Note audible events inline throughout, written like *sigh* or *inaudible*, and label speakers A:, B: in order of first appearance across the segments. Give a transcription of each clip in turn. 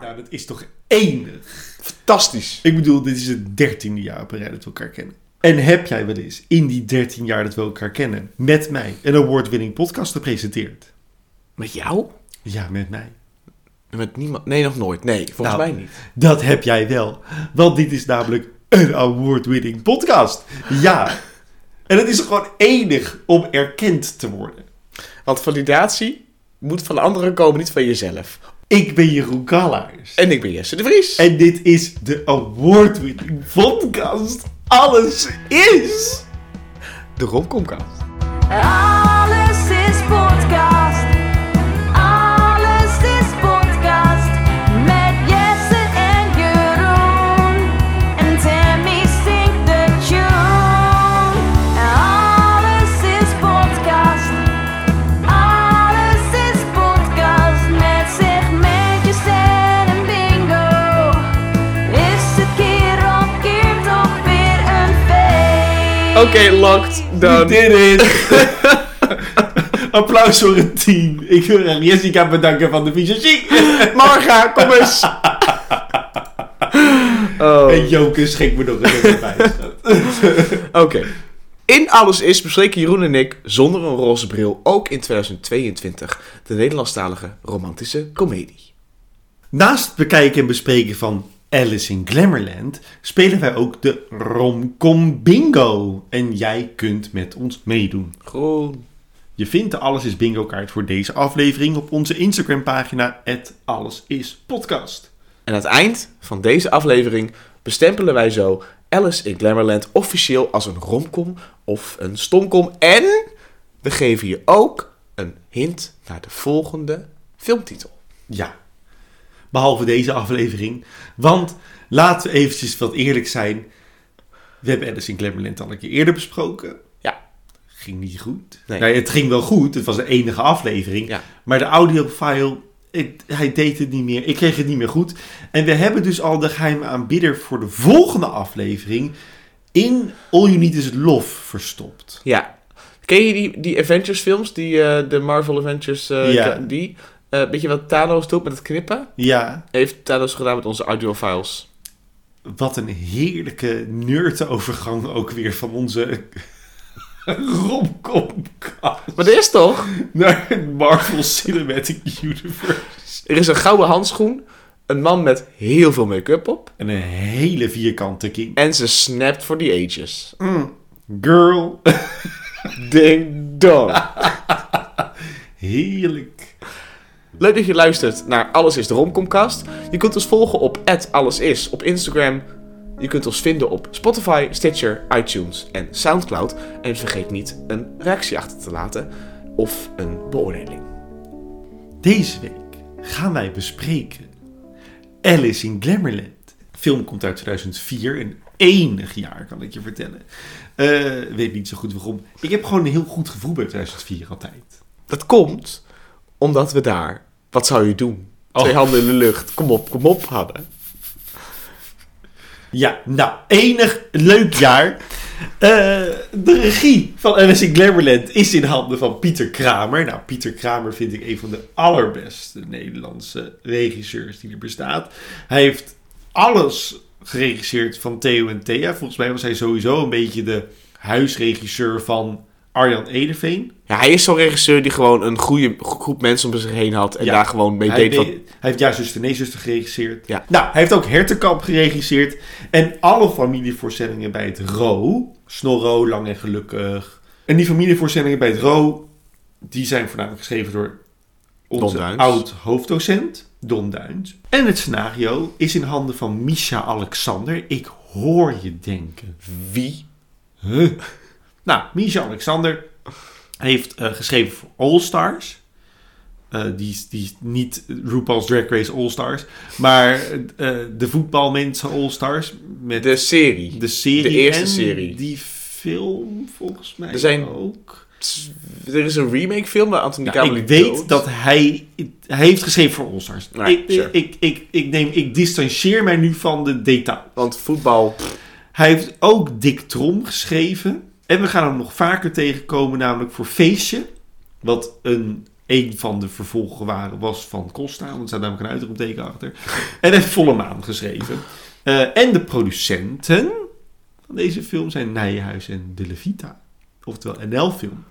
A: Nou, dat is toch enig.
B: Fantastisch.
A: Ik bedoel, dit is het dertiende jaar op een rij dat we elkaar kennen. En heb jij wel eens in die 13 jaar dat we elkaar kennen met mij een award-winning podcast gepresenteerd?
B: Met jou?
A: Ja, met mij.
B: Met niemand? Nee, nog nooit. Nee, volgens
A: Nou.
B: mij niet.
A: Dat heb jij wel. Want dit is namelijk een award-winning podcast. Ja. En het is gewoon enig om erkend te worden.
B: Want validatie moet van anderen komen, niet van jezelf.
A: Ik ben Jeroen Kallaars.
B: En ik ben Jesse de Vries.
A: En dit is de award-winning podcast. Alles is...
B: de Romcomcast.
C: Alles
B: Oké, locked.
A: We
B: Done.
A: did it! *laughs* Applaus voor het team. Ik wil graag Jessica bedanken van de visagie.
B: Marga, kom eens. *laughs* Oh.
A: En Joke schenk me nog een erbij. *laughs*
B: Oké. In Alles is bespreken Jeroen en ik zonder een roze bril ook in 2022 de Nederlandstalige romantische komedie.
A: Naast het bekijken en bespreken van Alice in Glamourland spelen wij ook de Romcom Bingo. En jij kunt met ons meedoen.
B: Groen.
A: Je vindt de Alles is Bingo kaart voor deze aflevering op onze Instagram pagina @allesispodcast.
B: En aan het eind van deze aflevering bestempelen wij zo Alice in Glamourland officieel als een romcom of een stomcom. En we geven je ook een hint naar de volgende filmtitel.
A: Ja, behalve deze aflevering. Want laten we eventjes wat eerlijk zijn. We hebben Alice in Glamourland al een keer eerder besproken.
B: Ja.
A: Ging niet goed.
B: Nee.
A: Nou, het ging wel goed. Het was de enige aflevering.
B: Ja.
A: Maar de audiofile, het- hij deed het niet meer. Ik kreeg het niet meer goed. En we hebben dus al de geheime aanbidder voor de volgende aflevering in All You Need Is Love verstopt.
B: Ja. Ken je die, die Avengers films? Die, eh, de Marvel Avengers, eh,
A: Ja.
B: die? Eh weet je wat Thanos doet met het knippen?
A: Ja,
B: Heeft Thanos gedaan met onze audiofiles.
A: wat een heerlijke nerd-overgang ook weer van onze *laughs* romcomcast
B: Maar is toch?
A: naar het Marvel Cinematic Universe.
B: Er is een gouden handschoen, een man met heel veel make-up op.
A: En een hele vierkante king.
B: En ze snapt voor the ages.
A: Girl,
B: Ding dong. *laughs*
A: heerlijk.
B: Leuk dat je luistert naar Alles is de Romcomcast. Je kunt ons volgen op @allesis op Instagram. Je kunt ons vinden op Spotify, Stitcher, iTunes en Soundcloud. En vergeet niet een reactie achter te laten of een beoordeling.
A: Deze week gaan wij bespreken Alice in Glamourland. De film komt uit 2004, een enig jaar kan ik je vertellen. Eh, weet niet zo goed waarom. Ik heb gewoon een heel goed gevoel bij 2004 altijd.
B: Dat komt omdat we daar, wat zou je doen? Twee
A: Oh.
B: handen in de lucht, kom op, kom op hadden.
A: Ja, nou, enig leuk jaar. Eh, de regie van in Glamourland is in handen van Pieter Kramer. Nou, Pieter Kramer vind ik een van de allerbeste Nederlandse regisseurs die er bestaat. Hij heeft alles geregisseerd van Theo en Thea. Volgens mij was hij sowieso een beetje de huisregisseur van Arjan Edeveen.
B: Ja, hij is zo'n regisseur die gewoon een goede groep mensen om zich heen had en
A: Ja.
B: daar gewoon mee
A: Hij,
B: deed wat...
A: hij heeft Ja, Zuster, Nee, Zuster geregisseerd.
B: Ja.
A: Nou, hij heeft ook Hertenkamp geregisseerd. En alle familievoorstellingen bij het RO. Snorro, Lang en Gelukkig. En die familievoorstellingen bij het RO... die zijn voornamelijk geschreven door onze oud-hoofddocent, Don Duins. En het scenario is in handen van Misha Alexander. Ik hoor je denken.
B: Wie?
A: Huh? Nou, Misha Alexander heeft eh, geschreven voor All Stars. Eh, die, die niet RuPaul's Drag Race All Stars. Maar eh, de voetbalmensen All Stars. Met
B: De serie.
A: de serie.
B: de eerste
A: en
B: serie.
A: die film volgens mij
B: Er zijn-
A: ook.
B: Er is een remake film waar Anthony
A: Nou,
B: Kamerling
A: ik weet
B: dood.
A: dat hij... Hij heeft geschreven voor All Stars.
B: Nou,
A: ik,
B: sure.
A: ik, ik, ik, neem, ik distancieer mij nu van de detail.
B: Want voetbal...
A: Hij heeft ook Dick Trom geschreven. En we gaan hem nog vaker tegenkomen, namelijk voor Feestje. Wat een een van de vervolgen waren, was van Costa. Want er staat namelijk een uitroepteken achter. *laughs* En heeft Volle Maan geschreven. Eh, en de producenten van deze film zijn Nijenhuis en De Levita. Oftewel NL-film.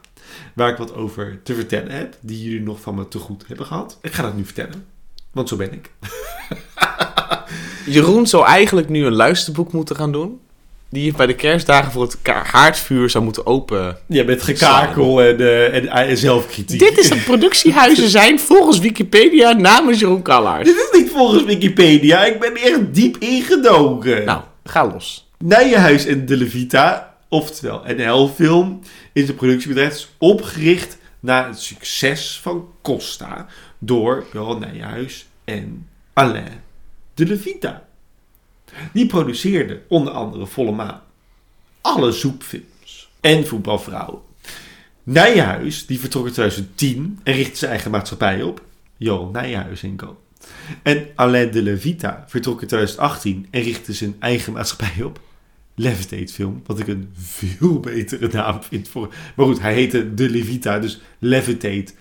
A: Waar ik wat over te vertellen heb. Die jullie nog van me te goed hebben gehad. Ik ga dat nu vertellen. Want zo ben ik. *laughs*
B: Jeroen zou eigenlijk nu een luisterboek moeten gaan doen. Die je bij de kerstdagen voor het haardvuur zou moeten open.
A: Ja, met gekakel en, eh, en, en zelfkritiek.
B: Dit is dat *laughs* productiehuizen zijn volgens Wikipedia namens Jeroen Kallaars.
A: Dit is niet volgens Wikipedia. Ik ben er echt diep ingedoken.
B: Nou, ga los.
A: Nijenhuis en De Levita, oftewel NL-film, is een productiebedrijf is opgericht na het succes van Costa door Johan Nijenhuis en Alain De Levita. Die produceerden onder andere Volle Maan, alle zoepfilms en voetbalvrouwen. Nijenhuis die vertrok in 2010 en richtte zijn eigen maatschappij op, Johan Nijenhuis en Co. En Alain de Levita vertrok in 2018 en richtte zijn eigen maatschappij op. Levitate film, wat ik een veel betere naam vind voor... Maar goed, hij heette de Levita, dus Levitate.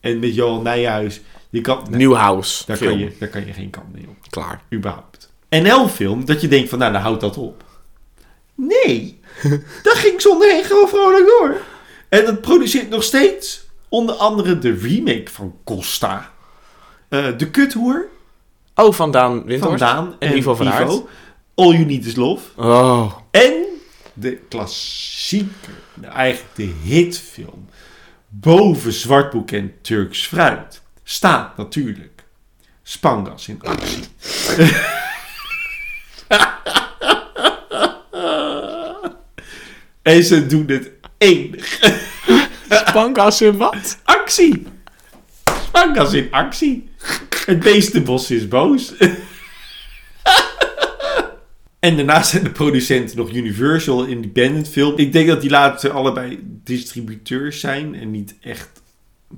A: En met Johan Nijhuis, je kan, nee,
B: Nieuwhouse.
A: daar,
B: film.
A: kan je, daar kan je geen kant mee op,
B: Klaar.
A: überhaupt. NL-film, dat je denkt van, nou, dan houdt dat op. Nee, *laughs* dat ging zonder heen gewoon vrolijk door. En dat produceert nog steeds onder andere de remake van Costa. Eh, de Kuthoer,
B: Oh, van Daan
A: van. Daan en
B: Ivo van Aert.
A: All You Need Is Love.
B: Oh.
A: En de klassieke, de- eigenlijk de hitfilm, boven Zwartboek en Turks Fruit, staat natuurlijk Spangas in actie. *laughs* *laughs* en ze doen het enig.
B: Pankas in wat?
A: Actie! Spangas in actie. Het beestenbos is boos. *laughs* en daarnaast zijn de producenten nog Universal Independent Film. Ik denk dat die later allebei distributeurs zijn en niet echt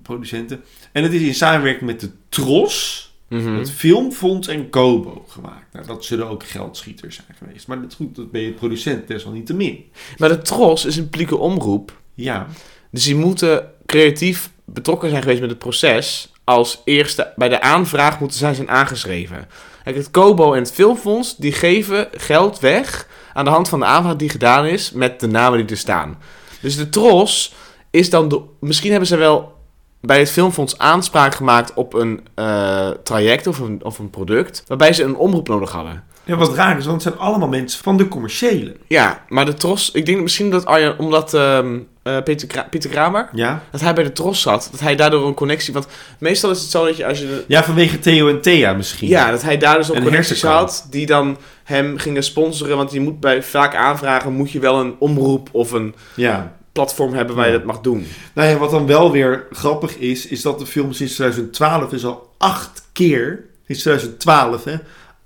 A: producenten. En het is in samenwerking met de TROS,
B: Mhm.
A: het Filmfonds en Kobo gemaakt. Nou, dat zullen ook geldschieters zijn geweest. Maar dat goed, dat ben je producent desalniettemin.
B: Maar de Tros is een publieke omroep.
A: Ja,
B: Dus die moeten creatief betrokken zijn geweest met het proces. Als eerste bij de aanvraag moeten zij zijn aangeschreven. Kijk, het Kobo en het Filmfonds die geven geld weg aan de hand van de aanvraag die gedaan is met de namen die er staan. Dus de Tros is dan de. Misschien hebben ze wel bij het Filmfonds aanspraak gemaakt op een eh, traject of een, of een product. waarbij ze een omroep nodig hadden.
A: ja wat raar is, want het zijn allemaal mensen van de commerciële.
B: Ja, maar de Tros. Ik denk misschien dat Arjan. omdat ehm, eh, Peter, Kra- Pieter Kramer.
A: Ja,
B: Dat hij bij de Tros zat. Dat hij daardoor een connectie... Want meestal is het zo dat je als je... De,
A: Ja, vanwege Theo en Thea misschien.
B: ja, dat hij daar dus
A: Een hersenkant.
B: had. Die dan hem gingen sponsoren. Want je moet bij vaak aanvragen... Moet je wel een omroep of een
A: ja.
B: Platform hebben waar je
A: Ja.
B: dat mag doen.
A: Nou ja, wat dan wel weer grappig is, is dat de film sinds 2012 is al acht keer, sinds 2012 hè,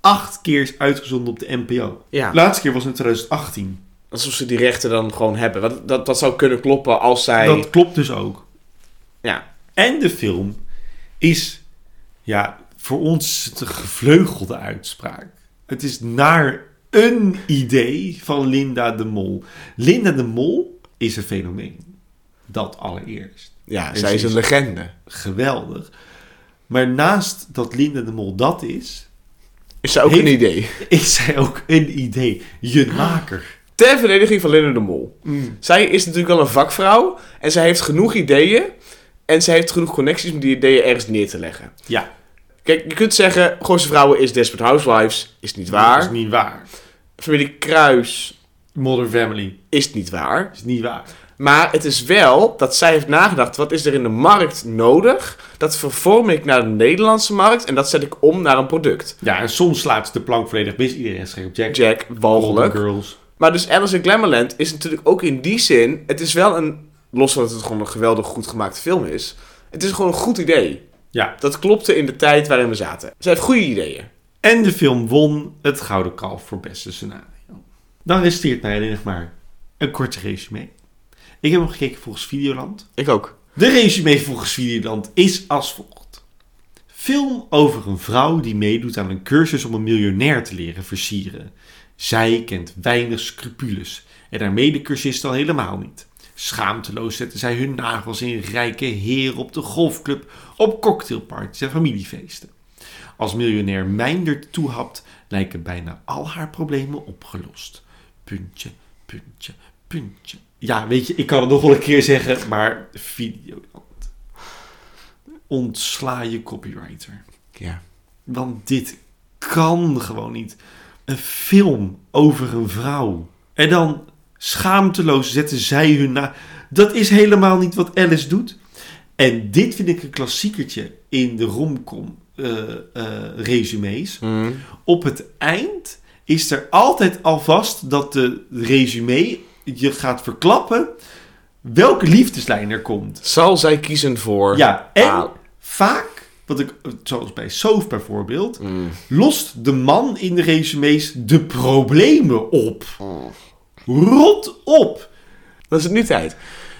A: acht keer is uitgezonden op de NPO.
B: Ja.
A: De laatste keer was in 2018.
B: Alsof ze die rechten dan gewoon hebben. Want dat, dat zou kunnen kloppen als zij...
A: Dat klopt dus ook.
B: Ja.
A: En de film is, ja, voor ons een gevleugelde uitspraak. Het is naar een idee van Linda de Mol. Linda de Mol is een fenomeen. Dat allereerst.
B: Ja,
A: En
B: zij is een legende.
A: Geweldig. Maar naast dat Linda de Mol dat is,
B: Is zij ook
A: Heeft-
B: een idee. *laughs*
A: is zij ook een idee. Je maker.
B: Ter verdediging van Linda de Mol. Zij is natuurlijk al een vakvrouw. En zij heeft genoeg ideeën. En zij heeft genoeg connecties om die ideeën ergens neer te leggen.
A: Ja,
B: Kijk, je kunt zeggen, Gooise Vrouwen is Desperate Housewives. Is niet waar.
A: Dat is niet waar.
B: Familie Kruis
A: Modern Family
B: is niet waar.
A: is niet waar.
B: Maar het is wel dat zij heeft nagedacht, wat is er in de markt nodig? Dat vervorm ik naar de Nederlandse markt en dat zet ik om naar een product.
A: Ja, en soms slaat ze de plank volledig mis. Iedereen op Jack.
B: Jack, walgelijk.
A: Girls.
B: Maar dus Alice in Glamourland is natuurlijk ook in die zin... Het is wel een... Los van dat het gewoon een geweldig goed gemaakte film is. Het is gewoon een goed idee.
A: Ja.
B: Dat klopte in de tijd waarin we zaten. Zij heeft goede ideeën.
A: En de film won het Gouden Kalf voor beste scenario. Dan resteert mij alleen nog maar een korte resume. Ik heb hem gekeken volgens Videoland.
B: Ik ook.
A: De resume volgens Videoland is als volgt. Film over een vrouw die meedoet aan een cursus om een miljonair te leren versieren. Zij kent weinig scrupules en haar medecursist al helemaal niet. Schaamteloos zetten zij hun nagels in rijke heren op de golfclub, op cocktailparties en familiefeesten. Als miljonair Meindert toehapt, lijken bijna al haar problemen opgelost. Puntje, puntje, puntje. Ja, weet je, ik kan het nog wel een keer zeggen, maar Videoland. Ontsla je copywriter.
B: Ja.
A: Want dit kan gewoon niet. Een film over een vrouw. En dan schaamteloos zetten zij hun na. Dat is helemaal niet wat Alice doet. En dit vind ik een klassiekertje in de romcom eh, eh, resumes.
B: Mm.
A: Op het eind is er altijd alvast dat de resume je gaat verklappen welke liefdeslijn er komt.
B: Zal zij kiezen voor...
A: Ja, en
B: Ah.
A: vaak, wat ik, zoals bij Soof bijvoorbeeld,
B: Mm.
A: lost de man in de resumes de problemen op. Rot op!
B: Dan is het nu tijd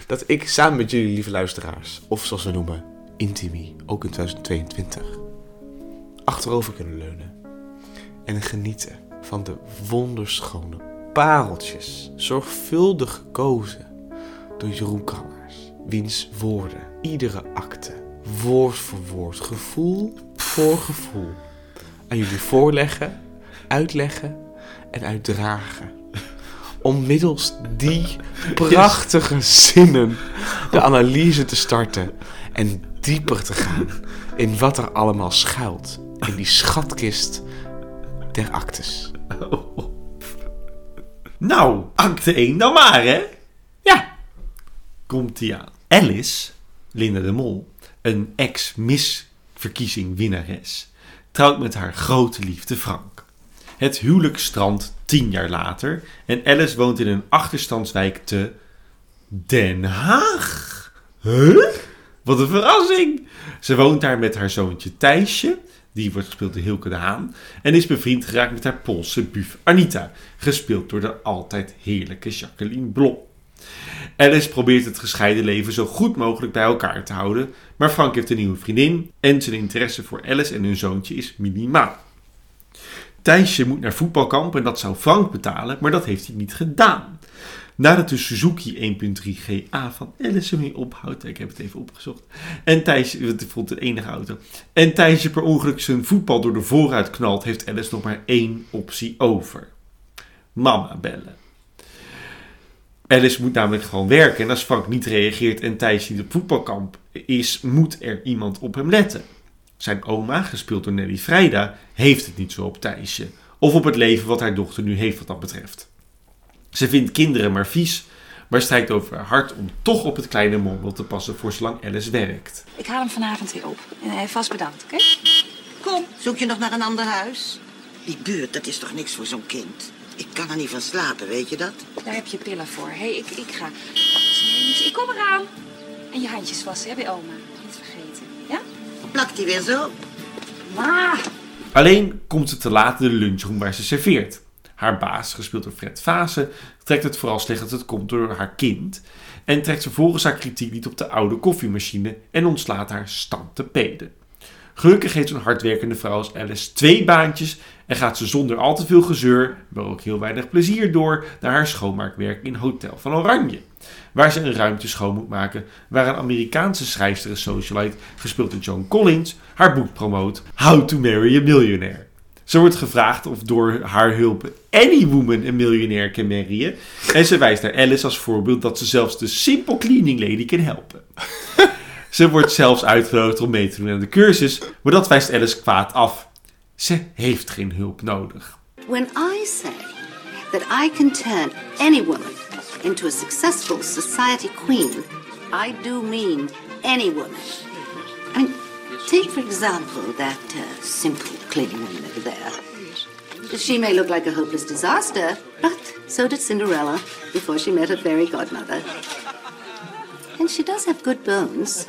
B: dat ik samen met jullie, lieve luisteraars, of zoals we noemen, Intimi, ook in 2022, achterover kunnen leunen en genieten van de wonderschone pareltjes, zorgvuldig gekozen door Jeroen Kallers, wiens woorden iedere akte, woord voor woord, gevoel voor gevoel, aan jullie voorleggen, uitleggen en uitdragen om middels die prachtige zinnen de analyse te starten en dieper te gaan in wat er allemaal schuilt in die schatkist der actes. *laughs*
A: Nou, acte 1 dan maar, hè?
B: Ja,
A: Komt ie aan. Alice, Linda de Mol, een ex-misverkiezing winnares, trouwt met haar grote liefde Frank. Het huwelijk strandt tien jaar later en Alice woont in een achterstandswijk te Den Haag. Huh? Wat een verrassing! Ze woont daar met haar zoontje Thijsje, die wordt gespeeld door Hilke de Haan, en is bevriend geraakt met haar Poolse buf Anita, gespeeld door de altijd heerlijke Jacqueline Blom. Alice probeert het gescheiden leven zo goed mogelijk bij elkaar te houden, maar Frank heeft een nieuwe vriendin en zijn interesse voor Alice en hun zoontje is minimaal. Thijsje moet naar voetbalkamp en dat zou Frank betalen, maar dat heeft hij niet gedaan. Nadat de Suzuki 1.3 GA van ermee ophoudt, ik heb het even opgezocht, en vond het de enige auto, en Thijsje per ongeluk zijn voetbal door de vooruit knalt, heeft Alice nog maar één optie over. Mama bellen. Alice moet namelijk gewoon werken. En als Frank niet reageert en Thijs niet op voetbalkamp is, moet er iemand op hem letten. Zijn oma, gespeeld door Nelly Vrijda, heeft het niet zo op Thijsje. Of op het leven wat haar dochter nu heeft wat dat betreft. Ze vindt kinderen maar vies, maar strijkt over haar hart om toch op het kleine mondel te passen voor zolang Alice werkt.
D: Ik haal hem vanavond weer op. En hij vast bedankt, oké?
E: Kom, zoek je nog naar een ander huis? Die buurt, dat is toch niks voor zo'n kind? Ik kan er niet van slapen, weet je dat?
D: Daar heb je pillen voor. Hé, hey, ik, ik ga. Ik kom eraan. En je handjes wassen, hè, bij oma. Niet vergeten. Ja?
E: Plakt die weer zo?
D: Ma!
A: Alleen komt ze te laat in de lunchroom waar ze serveert. Haar baas, gespeeld door Fred Vase, trekt het vooral slecht dat het komt door haar kind. En trekt vervolgens haar kritiek niet op de oude koffiemachine en ontslaat haar stand te peden. Gelukkig heeft zo'n hardwerkende vrouw als Alice twee baantjes en gaat ze zonder al te veel gezeur, maar ook heel weinig plezier door naar haar schoonmaakwerk in Hotel van Oranje. Waar ze een ruimte schoon moet maken waar een Amerikaanse schrijfster en socialite, gespeeld door Joan Collins, haar boek promoot How to Marry a Millionaire. Ze wordt gevraagd of door haar hulp any woman een miljonair kan marryen. En ze wijst naar Alice als voorbeeld dat ze zelfs de simple cleaning lady kan helpen. *laughs* Ze wordt zelfs uitgenodigd om mee te doen aan de cursus, maar dat wijst Alice kwaad af. Ze heeft geen hulp nodig.
F: When I say that I can turn any woman into a successful society queen, I do mean any woman. I mean, take for example that uh, simple cleaning woman over there. She may look like a hopeless disaster, but so did Cinderella before she met her fairy godmother. And she does have good bones.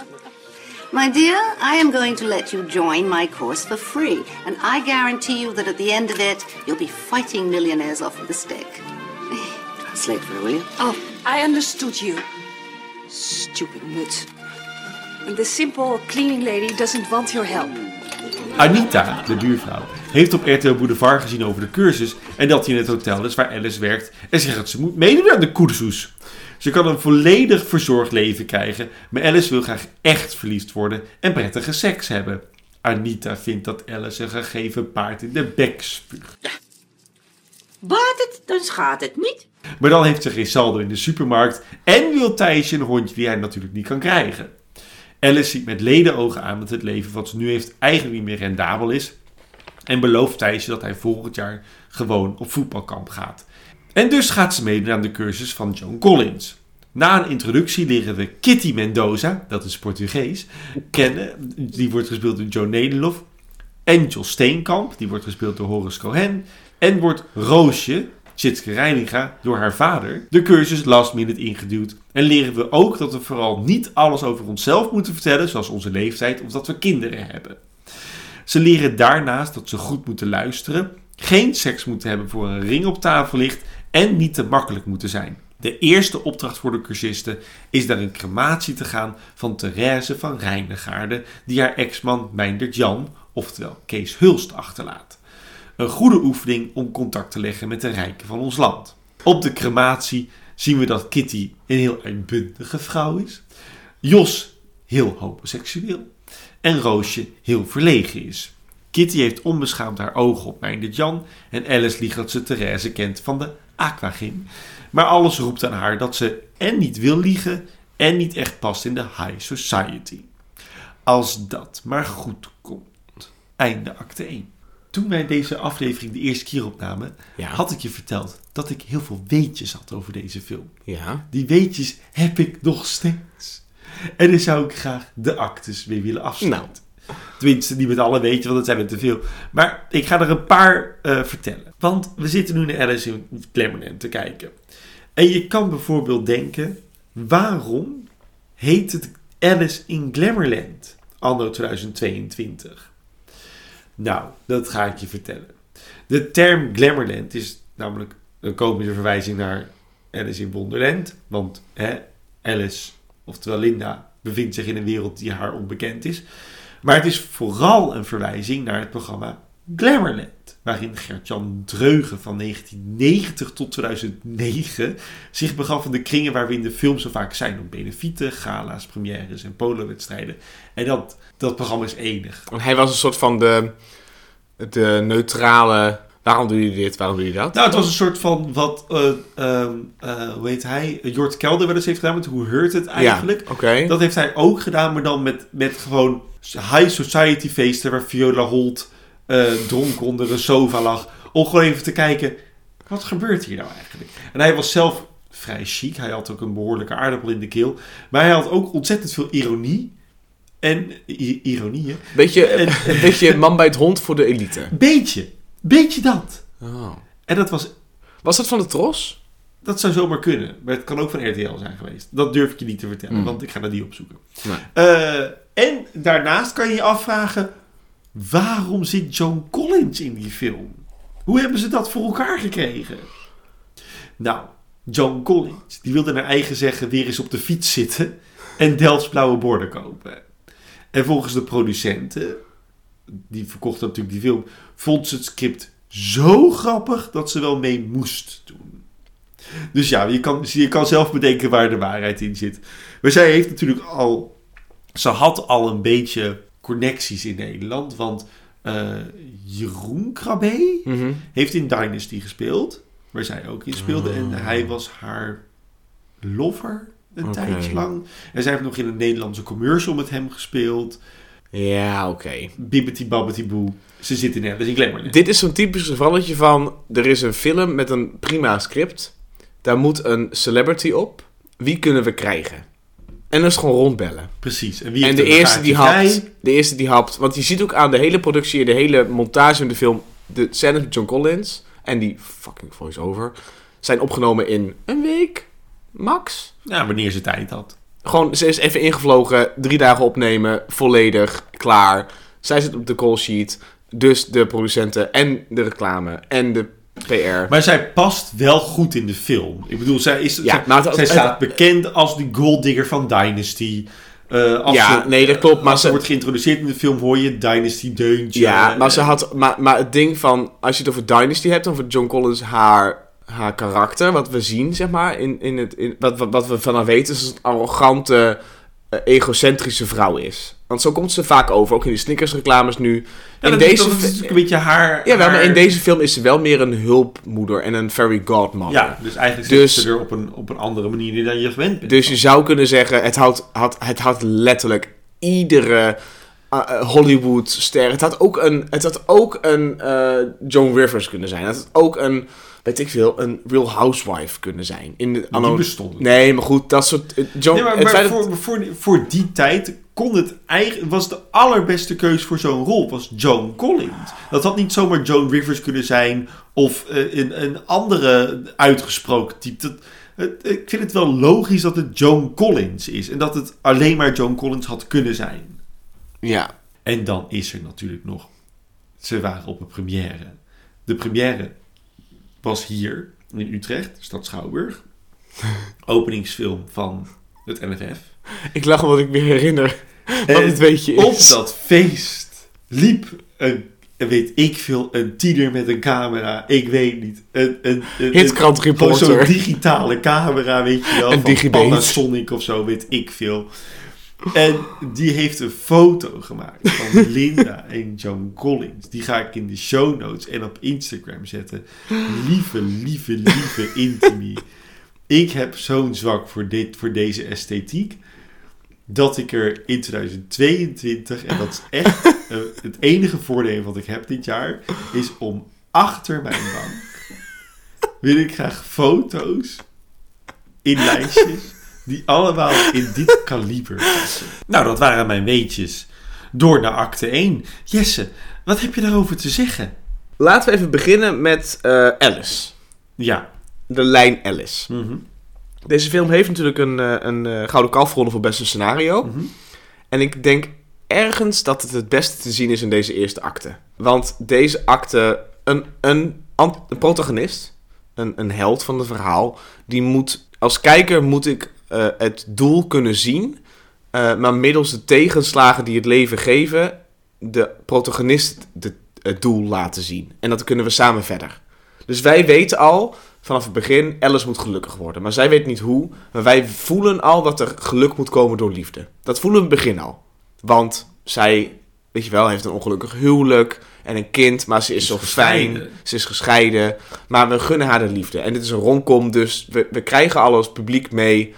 F: My dear, I am going to let you join my course for free, and I guarantee you that at the end of it, you'll be fighting millionaires off with a stick. Translate for her, will you?
D: Oh, I understood you. Stupid nut. The simple cleaning lady doesn't want your help.
A: Anita, de buurvrouw, heeft op RTL Boulevard gezien over de cursus en dat hij in het hotel is waar Alice werkt en zegt dat ze moet meedoen aan de cursus. Ze kan een volledig verzorgd leven krijgen, maar Alice wil graag echt verliefd worden en prettige seks hebben. Anita vindt dat Alice een gegeven paard in de bek spuugt.
G: Wat het, dan gaat het niet.
A: Maar dan heeft ze geen saldo in de supermarkt en wil Thijsje een hondje die hij natuurlijk niet kan krijgen. Alice ziet met ledenogen aan dat het leven wat ze nu heeft eigenlijk niet meer rendabel is. En belooft Thijsje dat hij volgend jaar gewoon op voetbalkamp gaat. En dus gaat ze meedoen aan de cursus van Joan Collins. Na een introductie leren we Kitty Mendoza, dat is Portugees, kennen. Die wordt gespeeld door Joe Nederlof. En Jos Steenkamp, die wordt gespeeld door Horace Cohen. En wordt Roosje, Tjitske Reininga, door haar vader, de cursus last minute ingeduwd. En leren we ook dat we vooral niet alles over onszelf moeten vertellen, zoals onze leeftijd of dat we kinderen hebben. Ze leren daarnaast dat ze goed moeten luisteren, geen seks moeten hebben voor een ring op tafel ligt en niet te makkelijk moeten zijn. De eerste opdracht voor de cursisten is naar een crematie te gaan van Therese van Rijndegaarde, die haar ex-man Meindert Jan, oftewel Kees Hulst, achterlaat. Een goede oefening om contact te leggen met de rijken van ons land. Op de crematie zien we dat Kitty een heel uitbundige vrouw is, Jos heel homoseksueel en Roosje heel verlegen is. Kitty heeft onbeschaamd haar ogen op Meindert Jan en Alice liegt dat ze Therese kent van de Aquagym. Maar alles roept aan haar dat ze en niet wil liegen en niet echt past in de high society. Als dat maar goed komt. Einde acte 1. Toen wij deze aflevering de eerste keer opnamen,
B: Ja.
A: had ik je verteld dat ik heel veel weetjes had over deze film.
B: Ja.
A: Die weetjes heb ik nog steeds. En dan zou ik graag de actes weer willen afsluiten. Tenminste, niet met alle weetjes, want dat zijn er te veel. Maar ik ga er een paar eh, vertellen. Want we zitten nu naar Alice in Glamourland te kijken. En je kan bijvoorbeeld denken, waarom heet het Alice in Glamourland anno 2022? Nou, dat ga ik je vertellen. De term Glamourland is namelijk een komische verwijzing naar Alice in Wonderland. Want hè, Alice, oftewel Linda, bevindt zich in een wereld die haar onbekend is. Maar het is vooral een verwijzing naar het programma Glamourland. Waarin Gert-Jan Dreugen van 1990 tot 2009 zich begaf in de kringen waar we in de film zo vaak zijn. Op benefieten, gala's, premières en polowedstrijden. En dat, dat programma is enig.
B: Hij was een soort van de, de neutrale... Waarom doe je dit? Waarom doe je dat?
A: Nou, het was een soort van wat, eh, hoe heet hij, Jort Kelder wel eens heeft gedaan met Hoe Heurt Het eigenlijk.
B: Ja.
A: Dat heeft hij ook gedaan, maar dan met, met gewoon high society feesten waar Viola Holt eh, dronken onder een sofa lag. Om gewoon even te kijken, wat gebeurt hier nou eigenlijk? En hij was zelf vrij chic. Hij had ook een behoorlijke aardappel in de keel. Maar hij had ook ontzettend veel ironie. En ironie, hè?
B: Beetje, *laughs* een beetje man bij het hond voor de elite.
A: Beetje. Beetje dat.
B: Oh.
A: En dat was
B: Was dat van de Tros?
A: Dat zou zomaar kunnen. Maar het kan ook van RTL zijn geweest. Dat durf ik je niet te vertellen,
B: Mm.
A: want ik ga dat niet opzoeken.
B: Nee.
A: Eh, en daarnaast kan je je afvragen... waarom zit Joan Collins in die film? Hoe hebben ze dat voor elkaar gekregen? Nou, Joan Collins, die wilde naar eigen zeggen... weer eens op de fiets zitten en Delfts blauwe borden kopen. En volgens de producenten... die verkochten natuurlijk die film... vond ze het script zo grappig dat ze wel mee moest doen. Dus ja, je kan, je kan zelf bedenken waar de waarheid in zit. Maar zij heeft natuurlijk al... Ze had al een beetje connecties in Nederland. Want eh, Jeroen Krabbe
B: Mhm.
A: heeft in Dynasty gespeeld. Waar zij ook in speelde. En hij was haar lover een tijdje lang. En zij heeft nog in een Nederlandse commercial met hem gespeeld.
B: Ja, oké.
A: Bibbity babbity boe. Ze zit in Alice in Glamourland.
B: Dit is zo'n typisch gevalletje van... Er is een film met een prima script. Daar moet een celebrity op. Wie kunnen we krijgen? En dat is gewoon rondbellen.
A: Precies. En, wie
B: En de
A: er
B: eerste die hapt, de eerste die hapt, want je ziet ook aan de hele productie, de hele montage van de film, de scènes met John Collins en die fucking voice-over zijn opgenomen in een week, max.
A: Ja, wanneer ze tijd had.
B: Gewoon, ze is even ingevlogen, drie dagen opnemen, volledig, klaar. Zij zit op de call sheet, dus de producenten en de reclame en de PR.
A: Maar zij past wel goed in de film. Ik bedoel, zij, is,
B: Ja,
A: zij,
B: het-
A: staat bekend als die golddigger van Dynasty. Eh, als
B: Ja,
A: ze,
B: nee, dat klopt, maar
A: als ze,
B: ze-
A: wordt geïntroduceerd in de film, hoor je Dynasty deuntje.
B: Ja, maar, ze
A: Eh,
B: had, maar, maar het ding van, als je het over Dynasty hebt, over John Collins, haar haar karakter, wat we zien, zeg maar, in, in het, in, wat, wat, wat we van haar weten, is dat het een arrogante, eh, egocentrische vrouw is. Want zo komt ze vaak over, ook in de Snickers reclames nu.
A: Ja,
B: in
A: dat,
B: deze
A: is, dat is een beetje haar...
B: ja, maar in deze film is ze wel meer een hulpmoeder en een fairy godmother.
A: Ja, dus eigenlijk zit
B: Dus-
A: ze er op een, op een andere manier dan je gewend bent.
B: Dus je zou kunnen zeggen, het had, had, het had letterlijk iedere uh, uh, Hollywood-ster. Het had ook een, het had ook een uh, Joan Rivers kunnen zijn. Het had ook een, weet ik veel, een Real Housewife kunnen zijn. In de,
A: die bestond.
B: Nee, maar goed, dat soort... Joan,
A: Nee, maar,
B: dat-
A: voor, voor, voor die tijd kon het eigenlijk, was de allerbeste keus voor zo'n rol was Joan Collins. Dat had niet zomaar Joan Rivers kunnen zijn of eh, een, een andere uitgesproken type. Dat, ik vind het wel logisch dat het Joan Collins is en dat het alleen maar Joan Collins had kunnen zijn.
B: ja,
A: En dan is er natuurlijk nog, ze waren op een première. De première was hier in Utrecht, stad Schouwburg. *laughs* Openingsfilm van het NFF.
B: ik lach omdat ik me herinner weetje
A: Op dat feest liep een, weet ik veel, een tiener met een camera. Ik weet niet. Een, een, een,
B: Hitkrant reporter.
A: Zo'n digitale camera, weet je wel.
B: Een
A: van. Panasonic of zo, weet ik veel. En die heeft een foto gemaakt van *laughs* Linda en Joan Collins. Die ga ik in de show notes en op Instagram zetten. Lieve, lieve, lieve *laughs* Intimi. Ik heb zo'n zwak voor, dit, voor deze esthetiek. Dat ik er in 2022, en dat is echt *laughs* eh, het enige voordeel wat ik heb dit jaar, is om achter mijn bank wil ik graag foto's in lijstjes die allemaal in dit kaliber passen. Nou, dat waren mijn weetjes. Door naar acte 1. Jesse, wat heb je daarover te zeggen?
B: Laten we even beginnen met eh, Alice.
A: Ja.
B: De lijn Alice.
A: Mhm.
B: Deze film heeft natuurlijk een, eh, een eh, Gouden Kalf gewonnen voor beste scenario.
A: Mhm.
B: En ik denk ergens dat het het beste te zien is in deze eerste acte. Want deze acte, een, een, protagonist, een, een held van het verhaal, die moet, als kijker moet ik eh, het doel kunnen zien, maar middels de tegenslagen die het leven geven, de protagonist de, het doel laten zien. En dat kunnen we samen verder. Dus wij weten al vanaf het begin, Alice moet gelukkig worden. Maar zij weet niet hoe. Maar wij voelen al dat er geluk moet komen door liefde. Dat voelen we in het begin al. Want zij, weet je wel, heeft een ongelukkig huwelijk en een kind. Maar ze is,
A: Is
B: zo
A: gescheiden.
B: fijn. Ze is gescheiden. Maar we gunnen haar de liefde. En dit is een romcom, dus we, we krijgen al als publiek mee.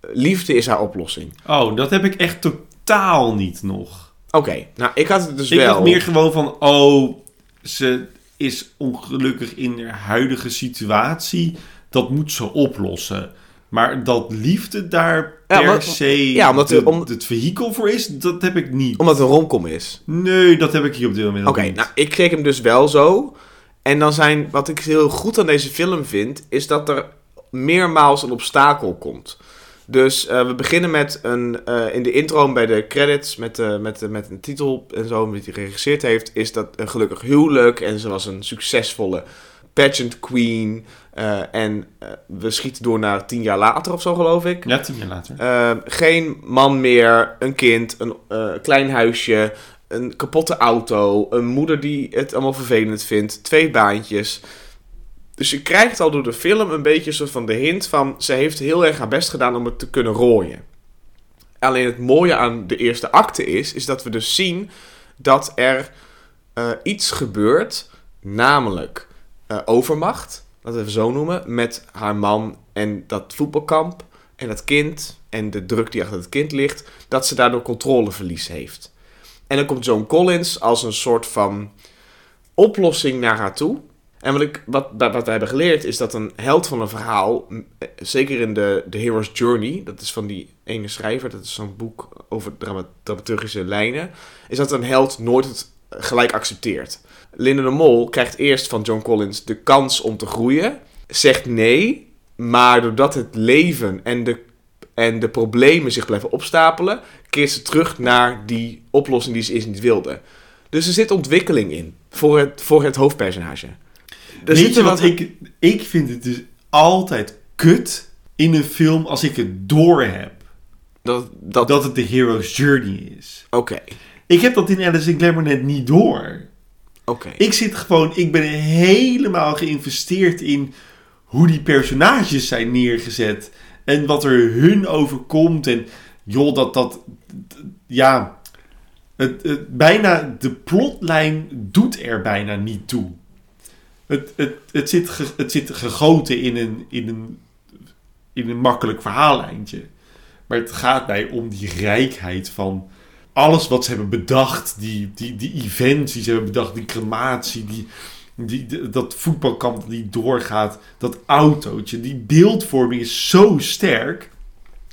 B: Liefde is haar oplossing.
A: Oh, dat heb ik echt totaal niet nog.
B: Oké, nou ik had het dus
A: ik
B: wel.
A: dacht meer gewoon van, oh, ze is ongelukkig in haar huidige situatie. Dat moet ze oplossen. Maar dat liefde daar
B: Ja,
A: per
B: maar-
A: se
B: ja, omdat
A: de-
B: om-
A: het vehikel voor is, dat heb ik niet.
B: Omdat het een romcom is.
A: Nee, dat heb ik hier op dit moment
B: Oké, nou, ik kreeg hem dus wel zo. En dan zijn, wat ik heel goed aan deze film vind, is dat er meermaals een obstakel komt. Dus eh, we beginnen met een, eh, in de intro bij de credits, met, eh, met, met een titel en zo, die hij geregisseerd heeft, is dat een gelukkig huwelijk. En ze was een succesvolle pageant queen. en we schieten door naar tien jaar later of zo, geloof ik.
A: Ja, tien jaar later.
B: Geen man meer, een kind, een klein huisje, een kapotte auto, een moeder die het allemaal vervelend vindt, twee baantjes. Dus je krijgt al door de film een beetje soort van de hint van... ze heeft heel erg haar best gedaan om het te kunnen rooien. Alleen het mooie aan de eerste acte is... is dat we dus zien dat er eh, iets gebeurt... namelijk eh, overmacht, laten we even zo noemen... met haar man en dat voetbalkamp en dat kind... en de druk die achter het kind ligt... dat ze daardoor controleverlies heeft. En dan komt Joan Collins als een soort van oplossing naar haar toe... En wat, wat, wij hebben geleerd is dat een held van een verhaal, eh, zeker in de, de Hero's Journey, dat is van die ene schrijver, dat is zo'n boek over drama, dramaturgische lijnen, is dat een held nooit het gelijk accepteert. Linda de Mol krijgt eerst van John Collins de kans om te groeien, zegt nee, maar doordat het leven en de, en de problemen zich blijven opstapelen, keert ze terug naar die oplossing die ze eerst niet wilde. Dus er zit ontwikkeling in voor het, voor het hoofdpersonage. Er
A: Weet je wat ik... Ik vind het dus altijd kut in een film als ik het door heb.
B: Dat, dat,
A: Dat het de hero's journey is.
B: Oké,
A: Ik heb dat in Alice in Glamour net niet door.
B: oké.
A: Ik zit gewoon... Ik ben helemaal geïnvesteerd in... hoe die personages zijn neergezet. En wat er hun overkomt. En joh, dat dat. d- Ja. Het, het, bijna, de plotlijn doet er bijna niet toe. Het, het, het, zit, het zit gegoten in een, in, een, in een makkelijk verhaallijntje. Maar het gaat mij om die rijkheid van alles wat ze hebben bedacht. Die, die, die events die ze hebben bedacht. Die crematie. Die, die, dat voetbalkamp die doorgaat. Dat autootje. Die beeldvorming is zo sterk.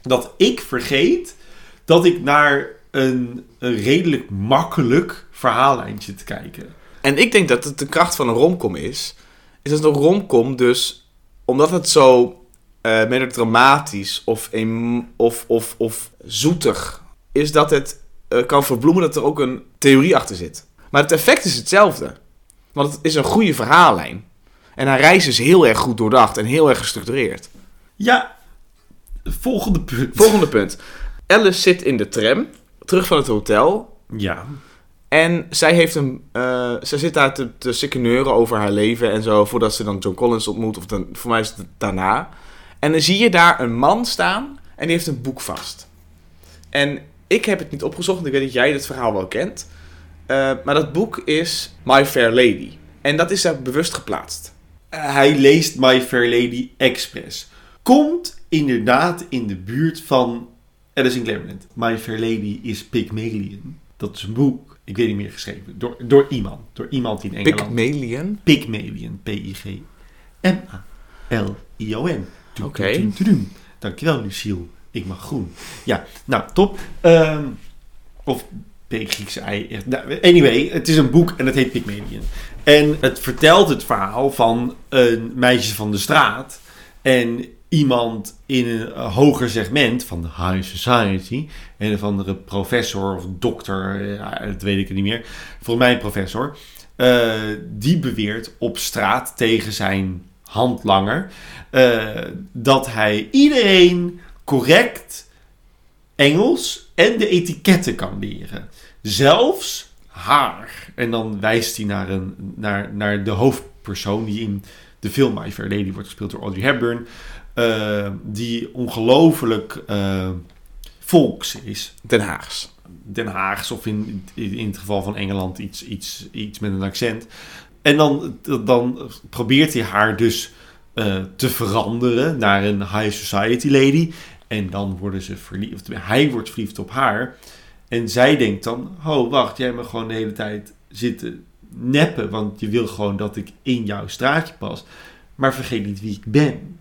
A: Dat ik vergeet dat ik naar een, een redelijk makkelijk verhaallijntje te kijken.
B: En ik denk dat het de kracht van een romcom is. Is dat een romcom dus, omdat het zo eh melodramatisch of, of, of, of zoetig is, dat het eh, kan verbloemen dat er ook een theorie achter zit. Maar het effect is hetzelfde. Want het is een goede verhaallijn. En haar reis is heel erg goed doordacht en heel erg gestructureerd.
A: Ja, volgende punt.
B: Volgende punt. Alice zit in de tram, terug van het hotel.
A: Ja,
B: En zij, heeft een, eh, zij zit daar te, te sikkeneuren over haar leven en zo, voordat ze dan John Collins ontmoet. Of dan, voor mij is het daarna. En dan zie je daar een man staan en die heeft een boek vast. En ik heb het niet opgezocht, ik weet dat jij dit verhaal wel kent. Eh, maar dat boek is My Fair Lady. En dat is daar bewust geplaatst.
A: hij leest My Fair Lady Express. Komt inderdaad in de buurt van Alice in Glamorland. My Fair Lady is Pygmalion. Dat is een boek. Ik weet niet meer geschreven. Door, door iemand. Door iemand in Engeland.
B: Pygmalion?
A: Pygmalion. P-I-G-M-A-L-I-O-N.
B: Oké.
A: doem. Dankjewel, Lucille. Ik mag groen. Ja, nou, top. Ehm, of P Griekse ei. Nou, anyway, het is een boek en het heet Pygmalion. En het vertelt het verhaal van een meisje van de straat. En iemand in een eh, hoger segment van de high society. Een of andere professor of dokter, eh, dat weet ik niet meer. Volgens mij een professor. eh, die beweert op straat tegen zijn handlanger dat hij iedereen correct Engels en de etiketten kan leren. Zelfs haar. En dan wijst hij naar, een, naar, naar de hoofdpersoon die in de film My Fair Lady wordt gespeeld door Audrey Hepburn. Eh, die ongelooflijk eh, volks is.
B: Den Haags.
A: Den Haags of in, in, het geval van Engeland iets, iets, iets met een accent. En dan, dan probeert hij haar dus eh, te veranderen naar een high society lady. En dan worden ze verliefd. Hij wordt verliefd op haar. En zij denkt dan: Oh, wacht, jij me gewoon de hele tijd zitten neppen. Want je wil gewoon dat ik in jouw straatje pas. Maar vergeet niet wie ik ben.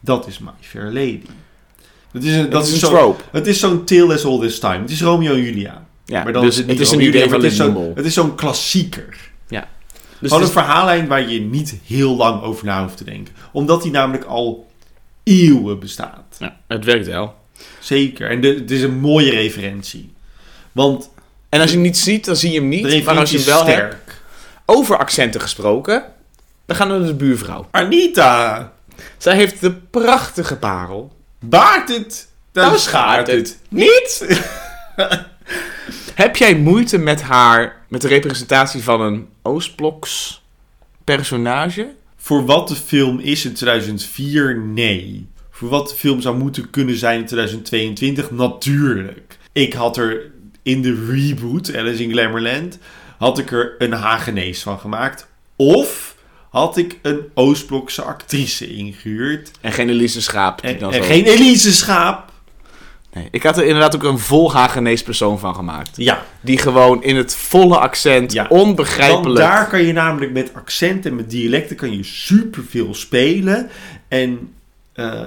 A: Dat is My Fair Lady. Dat is een,
B: Dat is een trope.
A: het is zo'n Tale as Old as Time. Het is Romeo en Julia.
B: Ja,
A: maar dan
B: dus
A: is het
B: het
A: niet
B: is een idee van
A: het is. Het is zo'n klassieker.
B: Dus
A: Gewoon een
B: is-
A: verhaallijn waar je niet heel lang over na hoeft te denken. Omdat die namelijk al eeuwen bestaat.
B: ja, het werkt wel.
A: Zeker. En het is een mooie referentie. Want
B: En als je hem niet ziet, dan zie je hem niet. Maar als je hem wel hebt,
A: sterk.
B: over accenten gesproken, dan gaan we naar de buurvrouw.
A: Anita,
B: Zij heeft de prachtige parel.
A: baart het, dan schaart het.
B: Niet! *laughs* Heb jij moeite met haar, met de representatie van een Oostbloks personage?
A: Voor wat de film is in 2004, nee. Voor wat de film zou moeten kunnen zijn in 2022, natuurlijk. Ik had er in de reboot, Alice in Glamourland, had ik er een Hagenees van gemaakt. Of had ik een Oostblokse actrice ingehuurd.
B: En geen Elise Schaap. die
A: En,
B: dan
A: en
B: zo-
A: geen Elise Schaap.
B: Nee, ik had er inderdaad ook een vol Hagenees persoon van gemaakt.
A: Ja,
B: Die gewoon in het volle accent,
A: Ja.
B: onbegrijpelijk...
A: Want daar kan je namelijk met accent en met dialecten kan je superveel spelen. En eh,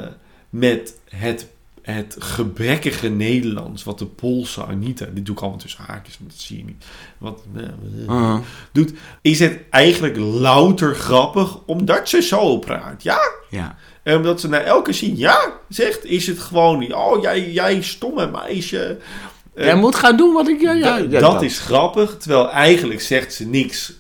A: met het, het gebrekkige Nederlands, wat de Poolse Anita, dit doe ik allemaal tussen haakjes, want dat zie je niet, wat eh,
B: Uh,
A: doet, is het eigenlijk louter grappig, omdat ze zo praat. Ja,
B: ja.
A: en omdat ze naar elke zin ja zegt, is het gewoon, oh jij, jij stomme meisje. Eh,
B: Jij moet gaan doen wat ik... Ja, ja,
A: dat,
B: ja,
A: dat is grappig, terwijl eigenlijk zegt ze niks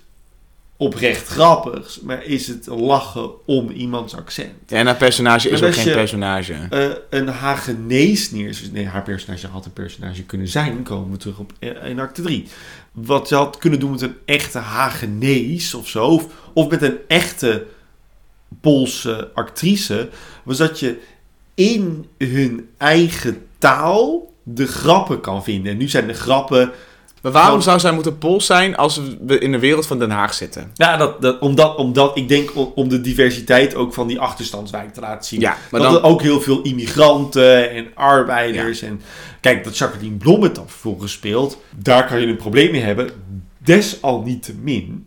A: oprecht grappigs, maar is het lachen om iemands accent.
B: Ja, en haar personage is ook geen
A: je-
B: personage.
A: Eh, een Hagenees neer. Nee, haar personage had een personage kunnen zijn. Komen we terug op eh, in acte 3. Wat ze had kunnen doen met een echte Hagenees of zo. Of, of met een echte Poolse actrice, was dat je in hun eigen taal de grappen kan vinden. En nu zijn de grappen
B: Maar waarom zou zij moeten Pools zijn als we in de wereld van Den Haag zitten?
A: Ja, dat, dat, omdat, omdat ik denk om, om de diversiteit ook van die achterstandswijk te laten zien.
B: Ja, maar
A: dat
B: dan-
A: er ook heel veel immigranten en arbeiders. En kijk, dat Jacqueline Blom het dan vervolgens speelt, daar kan je een probleem mee hebben. Desalniettemin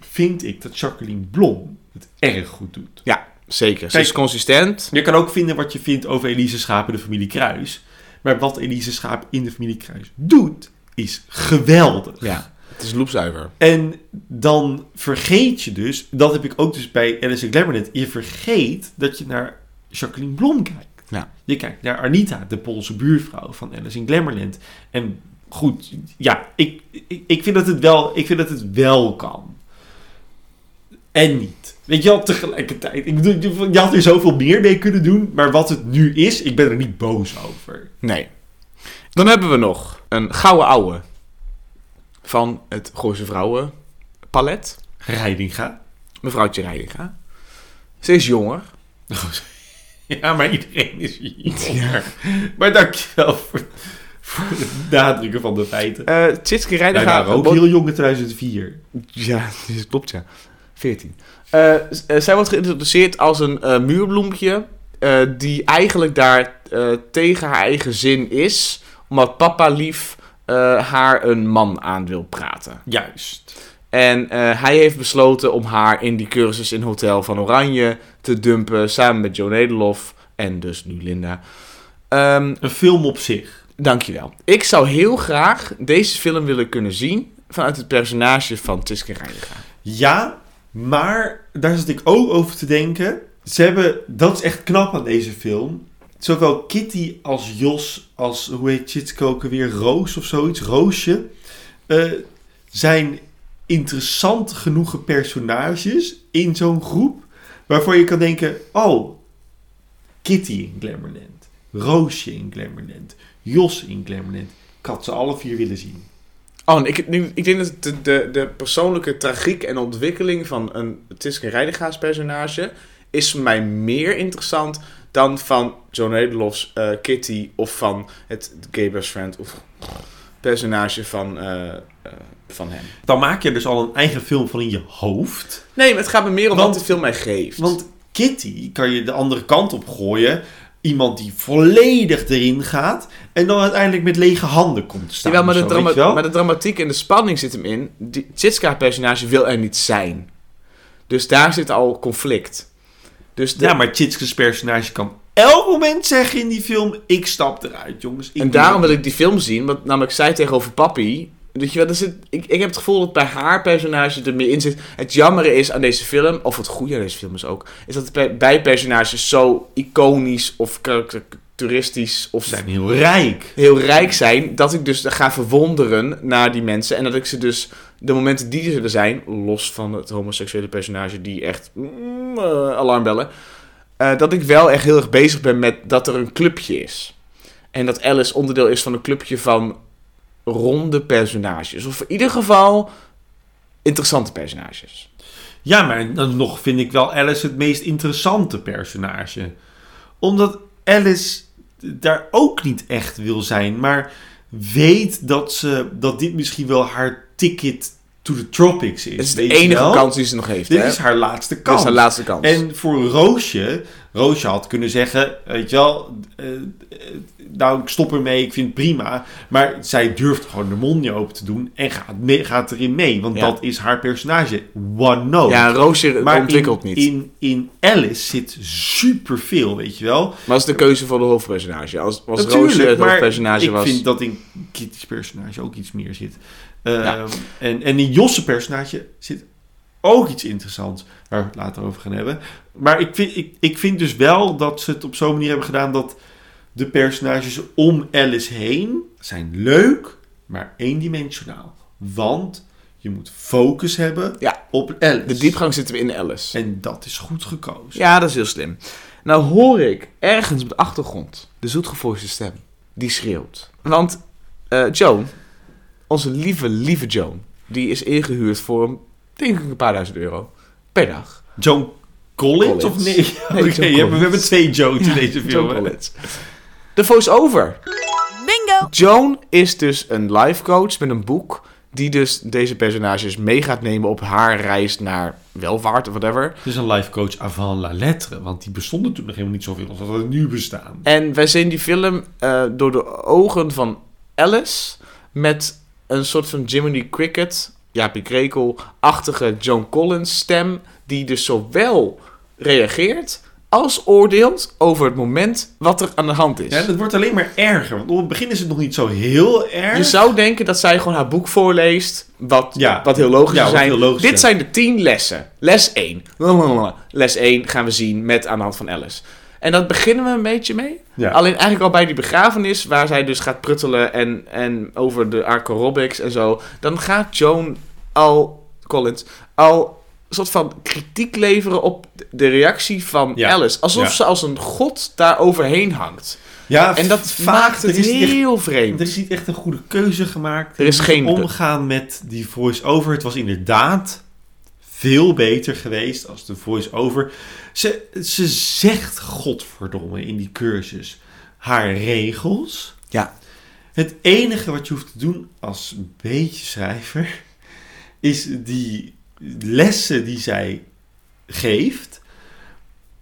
A: vind ik dat Jacqueline Blom het erg goed doet.
B: Ja, zeker. Ze
A: Kijk-
B: is consistent.
A: Je kan ook vinden wat je vindt over Elise Schaap en de familie Kruis. Maar wat Elise Schaap in de familie Kruis doet, is geweldig.
B: Ja, het is loepzuiver.
A: En dan vergeet je dus, dat heb ik ook dus bij Alice in Glamorland, je vergeet dat je naar Jacqueline Blom kijkt.
B: Ja.
A: Je kijkt naar Anita, de Poolse buurvrouw van Alice in Glamorland. En goed, ja, ik, ik, ik, vind dat het wel, ik vind dat het wel kan. En niet. Weet je wel, tegelijkertijd. Ik bedoel, je- je had er zoveel meer mee kunnen doen, maar wat het nu is, ik ben er niet boos over.
B: Nee. Dan hebben we nog een gouden ouwe van het Gooise Vrouwen palet.
A: Reidinga.
B: Mevrouwtje Reidinga. Ze is jonger. *laughs*
A: Ja, maar iedereen is jonger. Maar dankjewel voor, voor het nadrukken van de feiten.
B: Eh Tjitske
A: Wij
B: Reidinga...
A: waren ook heel jong in 2004.
B: Ja, *laughs* dat klopt ja. 14. Eh, s- eh, zij wordt geïntroduceerd als een eh, muurbloempje eh, die eigenlijk daar eh, tegen haar eigen zin is, omdat papa lief eh, haar een man aan wil praten.
A: Juist.
B: En eh, hij heeft besloten om haar in die cursus in Hotel van Oranje te dumpen, samen met Joan Nederlof en dus nu Linda. Ehm,
A: Een film op zich.
B: dankjewel. Ik zou heel graag deze film willen kunnen zien vanuit het personage van Tiske Reiniga.
A: Ja, maar daar zat ik ook over te denken. Ze hebben, dat is echt knap aan deze film. Zowel Kitty als Jos, als hoe heet Chitske ook weer, Roos of zoiets, Roosje, eh, zijn interessant genoeg personages in zo'n groep. Waarvoor je kan denken, oh, Kitty in Glamourland, Roosje in Glamourland, Jos in Glamourland. Ik had ze alle vier willen zien.
B: Oh, ik, ik denk dat de, de, de persoonlijke tragiek en ontwikkeling van een Tiske Reiniga's personage is voor mij meer interessant dan van John Nederlofs eh, Kitty of van het gay best friend of personage van, eh, eh, van hem.
A: Dan maak je dus al een eigen film van in je hoofd.
B: Nee, maar het gaat me meer om
A: Want-
B: wat de film mij geeft.
A: Want Kitty kan je de andere kant op gooien. Iemand die volledig erin gaat. En dan uiteindelijk met lege handen komt te staan.
B: Jawel, maar, de maar de dramatiek en de spanning zit hem in. Die Tjitska personage wil er niet zijn. Dus daar zit al conflict. Dus de-
A: Ja, maar Chitske's personage kan elk moment zeggen in die film... Ik stap eruit, jongens. Ik
B: En daarom wil ik die film zien, want namelijk zij tegenover papi. Weet je wel, er zit, ik, ik heb het gevoel dat bij haar personage er meer in zit. Het jammere is aan deze film, of het goede aan deze film is ook, is dat bij- bij personages zo iconisch of karakteristisch of
A: Ze zijn heel rijk.
B: heel rijk zijn, dat ik dus ga verwonderen naar die mensen. En dat ik ze dus, de momenten die er zijn, los van het homoseksuele personage die echt mm, eh, alarmbellen, eh, dat ik wel echt heel erg bezig ben met dat er een clubje is. En dat Alice onderdeel is van een clubje van ronde personages. Of in ieder geval interessante personages.
A: Ja, maar dan nog vind ik wel Alice het meest interessante personage. Omdat Alice daar ook niet echt wil zijn, maar weet dat, ze, dat dit misschien wel haar ticket to the tropics is.
B: Het is de enige
A: wel?
B: kans die ze nog heeft.
A: Dit
B: hè?
A: is haar laatste
B: Dit
A: kans.
B: is haar laatste kans.
A: En voor Roosje, Roosje had kunnen zeggen, weet je wel, eh, eh, nou ik stop ermee, ik vind het prima. Maar zij durft gewoon de mond niet open te doen en gaat, mee, gaat erin mee. Want
B: Ja.
A: dat is haar personage. One note.
B: ja, Roosje
A: maar
B: ontwikkelt
A: in,
B: niet.
A: In, in Alice zit superveel, weet je wel.
B: Maar dat is de keuze van de hoofdpersonage. Als, als Roosje het hoofdpersonage
A: ik
B: was...
A: vind dat in Kitty's personage ook iets meer zit. Ehm,
B: Ja.
A: en, en in Josse personage zit ook iets interessants, waar we het later over gaan hebben. Maar ik vind, ik, ik vind dus wel dat ze het op zo'n manier hebben gedaan dat de personages om Alice heen zijn leuk, maar eendimensionaal. Want je moet focus hebben
B: Ja.
A: op Alice.
B: De diepgang zitten we in Alice.
A: En dat is goed gekozen.
B: Ja, dat is heel slim. Nou hoor ik ergens op de achtergrond de zoetgevoelige stem. Die schreeuwt. Want eh, Joan, onze lieve, lieve Joan, die is ingehuurd voor, denk ik, een paar duizend euro per dag.
A: Joan Collins,
B: Collins.
A: of nee?
B: Nee, *laughs*
A: Oké, we hebben twee Jones in deze film.
B: Joan? Collins. De voice-over.
C: Bingo!
B: Joan is dus een life coach met een boek. Die dus deze personages mee gaat nemen op haar reis naar welvaart of whatever.
A: Het is een life coach avant la lettre, want die bestonden toen nog helemaal niet zoveel als dat er nu bestaan.
B: En wij zien die film eh, door de ogen van Alice. Met een soort van Jiminy Cricket, Jaapie Krekel-achtige Joan Collins stem. Die dus zowel reageert als oordeelt over het moment wat er aan de hand is.
A: Ja, dat wordt alleen maar erger, want op het begin is het nog niet zo heel erg.
B: Je zou denken dat zij gewoon haar boek voorleest, wat,
A: Ja.
B: wat heel logisch
A: Ja,
B: zijn.
A: heel logisch
B: Dit
A: is.
B: zijn de 10 lessen. Les 1. Les 1 gaan we zien met aan de hand van Alice. En dat beginnen we een beetje mee.
A: Ja.
B: Alleen eigenlijk al bij die begrafenis, waar zij dus gaat pruttelen en, en over de aerobics en zo. Dan gaat Joan al, Collins, al een soort van kritiek leveren op de reactie van
A: Ja.
B: Alice. Alsof
A: Ja.
B: ze als een god daar overheen hangt.
A: ja,
B: En dat
A: vaak,
B: maakt het
A: echt-
B: heel vreemd.
A: Er is niet echt een goede keuze gemaakt.
B: Er is geen-
A: omgaan met die voice-over. Het was inderdaad veel beter geweest als de voice-over. Ze, ze zegt godverdomme in die cursus haar regels.
B: Ja.
A: Het enige wat je hoeft te doen als beetje schrijver is die lessen die zij geeft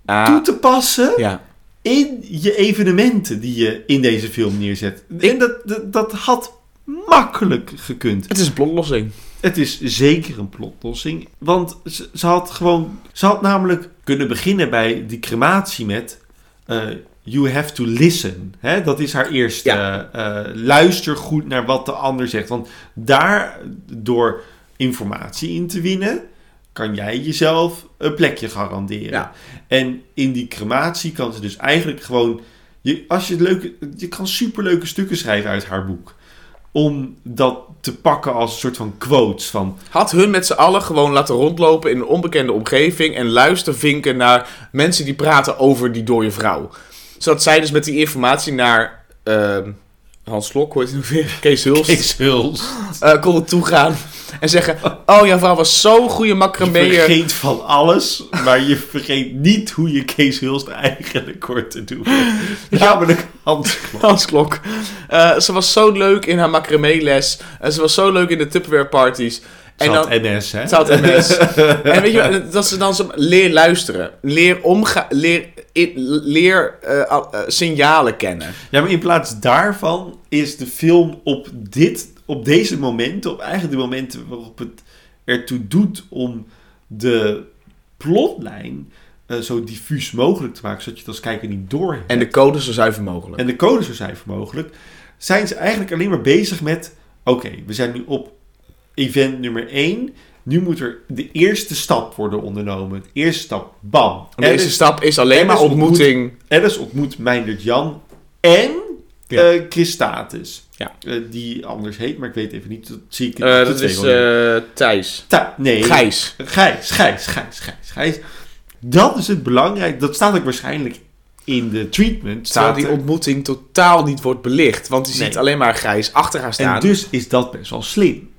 B: Ah,
A: toe te passen
B: ja.
A: in je evenementen die je in deze film neerzet. En dat, dat, dat had makkelijk gekund.
B: Het is een plotlossing.
A: Het is zeker een plotlossing. Want ze, ze had gewoon... Ze had namelijk kunnen beginnen bij die crematie met... eh, you have to listen. Hè? Dat is haar eerste...
B: Ja.
A: eh, luister goed naar wat de ander zegt. Want daar, door informatie in te winnen... kan jij jezelf een plekje garanderen.
B: Ja.
A: En in die crematie kan ze dus eigenlijk gewoon... Je, als je, leuke, je kan superleuke stukken schrijven uit haar boek. Om dat te pakken als een soort van quotes van...
B: Had hun met z'n allen gewoon laten rondlopen in een onbekende omgeving en luistervinken naar mensen die praten over die dode vrouw. Zodat zij dus met die informatie naar ehm, Hans Slok, hoe heet nog weer? *laughs* Kees Hulst,
A: Kees Huls.
B: eh, konden toegaan en zeggen: Oh, jouw vrouw was zo'n goede
A: Je
B: macrameer.
A: vergeet van alles, maar je vergeet niet hoe je Kees Hulst eigenlijk hoort te doen. Namelijk Hans Klok.
B: Hans Klok. Eh, ze was zo leuk in haar macramee-les. En ze was zo leuk in de Tupperware parties. En dan,
A: NS, hè?
B: Had MS. *laughs* en weet je, dat ze dan zo leer luisteren. Leer omgaan. Leer, leer eh, eh, signalen kennen.
A: Ja, maar in plaats daarvan is de film op, dit, op deze momenten, op eigenlijk de momenten waarop het ertoe doet om de plotlijn eh, zo diffuus mogelijk te maken, zodat je het als kijker niet door hebt.
B: En de code zo zuiver mogelijk.
A: en de code zo zuiver mogelijk, zijn ze eigenlijk alleen maar bezig met: oké, we zijn nu op event nummer 1. Nu moet er de eerste stap worden ondernomen. De eerste stap, bam.
B: de eerste stap is alleen maar ontmoeting.
A: Alice ontmoet Meindert Jan en
B: Ja.
A: Christatus.
B: Ja.
A: Eh, die anders heet, maar ik weet even niet. Dat zie ik de
B: dat is Thijs.
A: Ta- nee.
B: Gijs.
A: Gijs, Gijs, Gijs, Gijs, Gijs. Dat is het belangrijk. Dat staat ook waarschijnlijk in de treatment.
B: Terwijl die ontmoeting totaal niet wordt belicht. Want je
A: Nee.
B: ziet alleen maar Gijs achter haar staan.
A: en dus is dat best wel slim.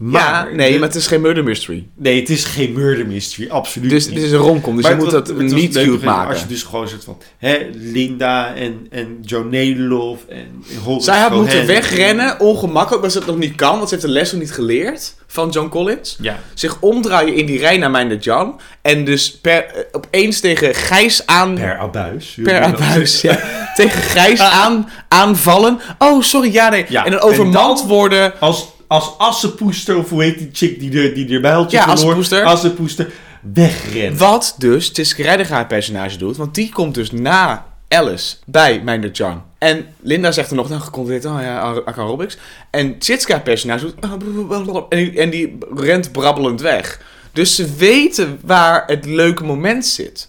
B: Ja,
A: Maar,
B: nee,
A: de-
B: maar het is geen murder mystery.
A: nee, het is geen murder mystery. Absoluut
B: Dus
A: niet.
B: het is een romcom. Dus
A: Maar
B: je moet dat
A: leuk
B: cute maken.
A: Als je dus gewoon zit van hè, Linda en, en Joe Nederlof en Horace
B: Zij had moeten wegrennen, ongemakkelijk, dat ze het nog niet kan, want ze heeft de les nog niet geleerd van John Collins.
A: Ja.
B: Zich omdraaien in die rij naar Mijne Jan. En dus per, eh, opeens tegen Gijs aan...
A: Per abuis.
B: per abuis, ja. tegen Gijs *laughs* aan, aanvallen. Oh, sorry, ja, nee.
A: Ja,
B: en dan overmand worden.
A: Als, als assenpoester, of hoe heet die chick die er, die er bijltje
B: Ja? Assenpoester.
A: Assenpoester. Wegrennen.
B: Wat dus Tiske Redding haar personage doet. Want die komt dus na Alice bij Mijne Jan. En Linda zegt er nog, nou gecontroleerd, oh ja, Akka Robics. En Tjitska personage doet... blablabla. En die, en die rent brabbelend weg. Dus ze weten waar het leuke moment zit.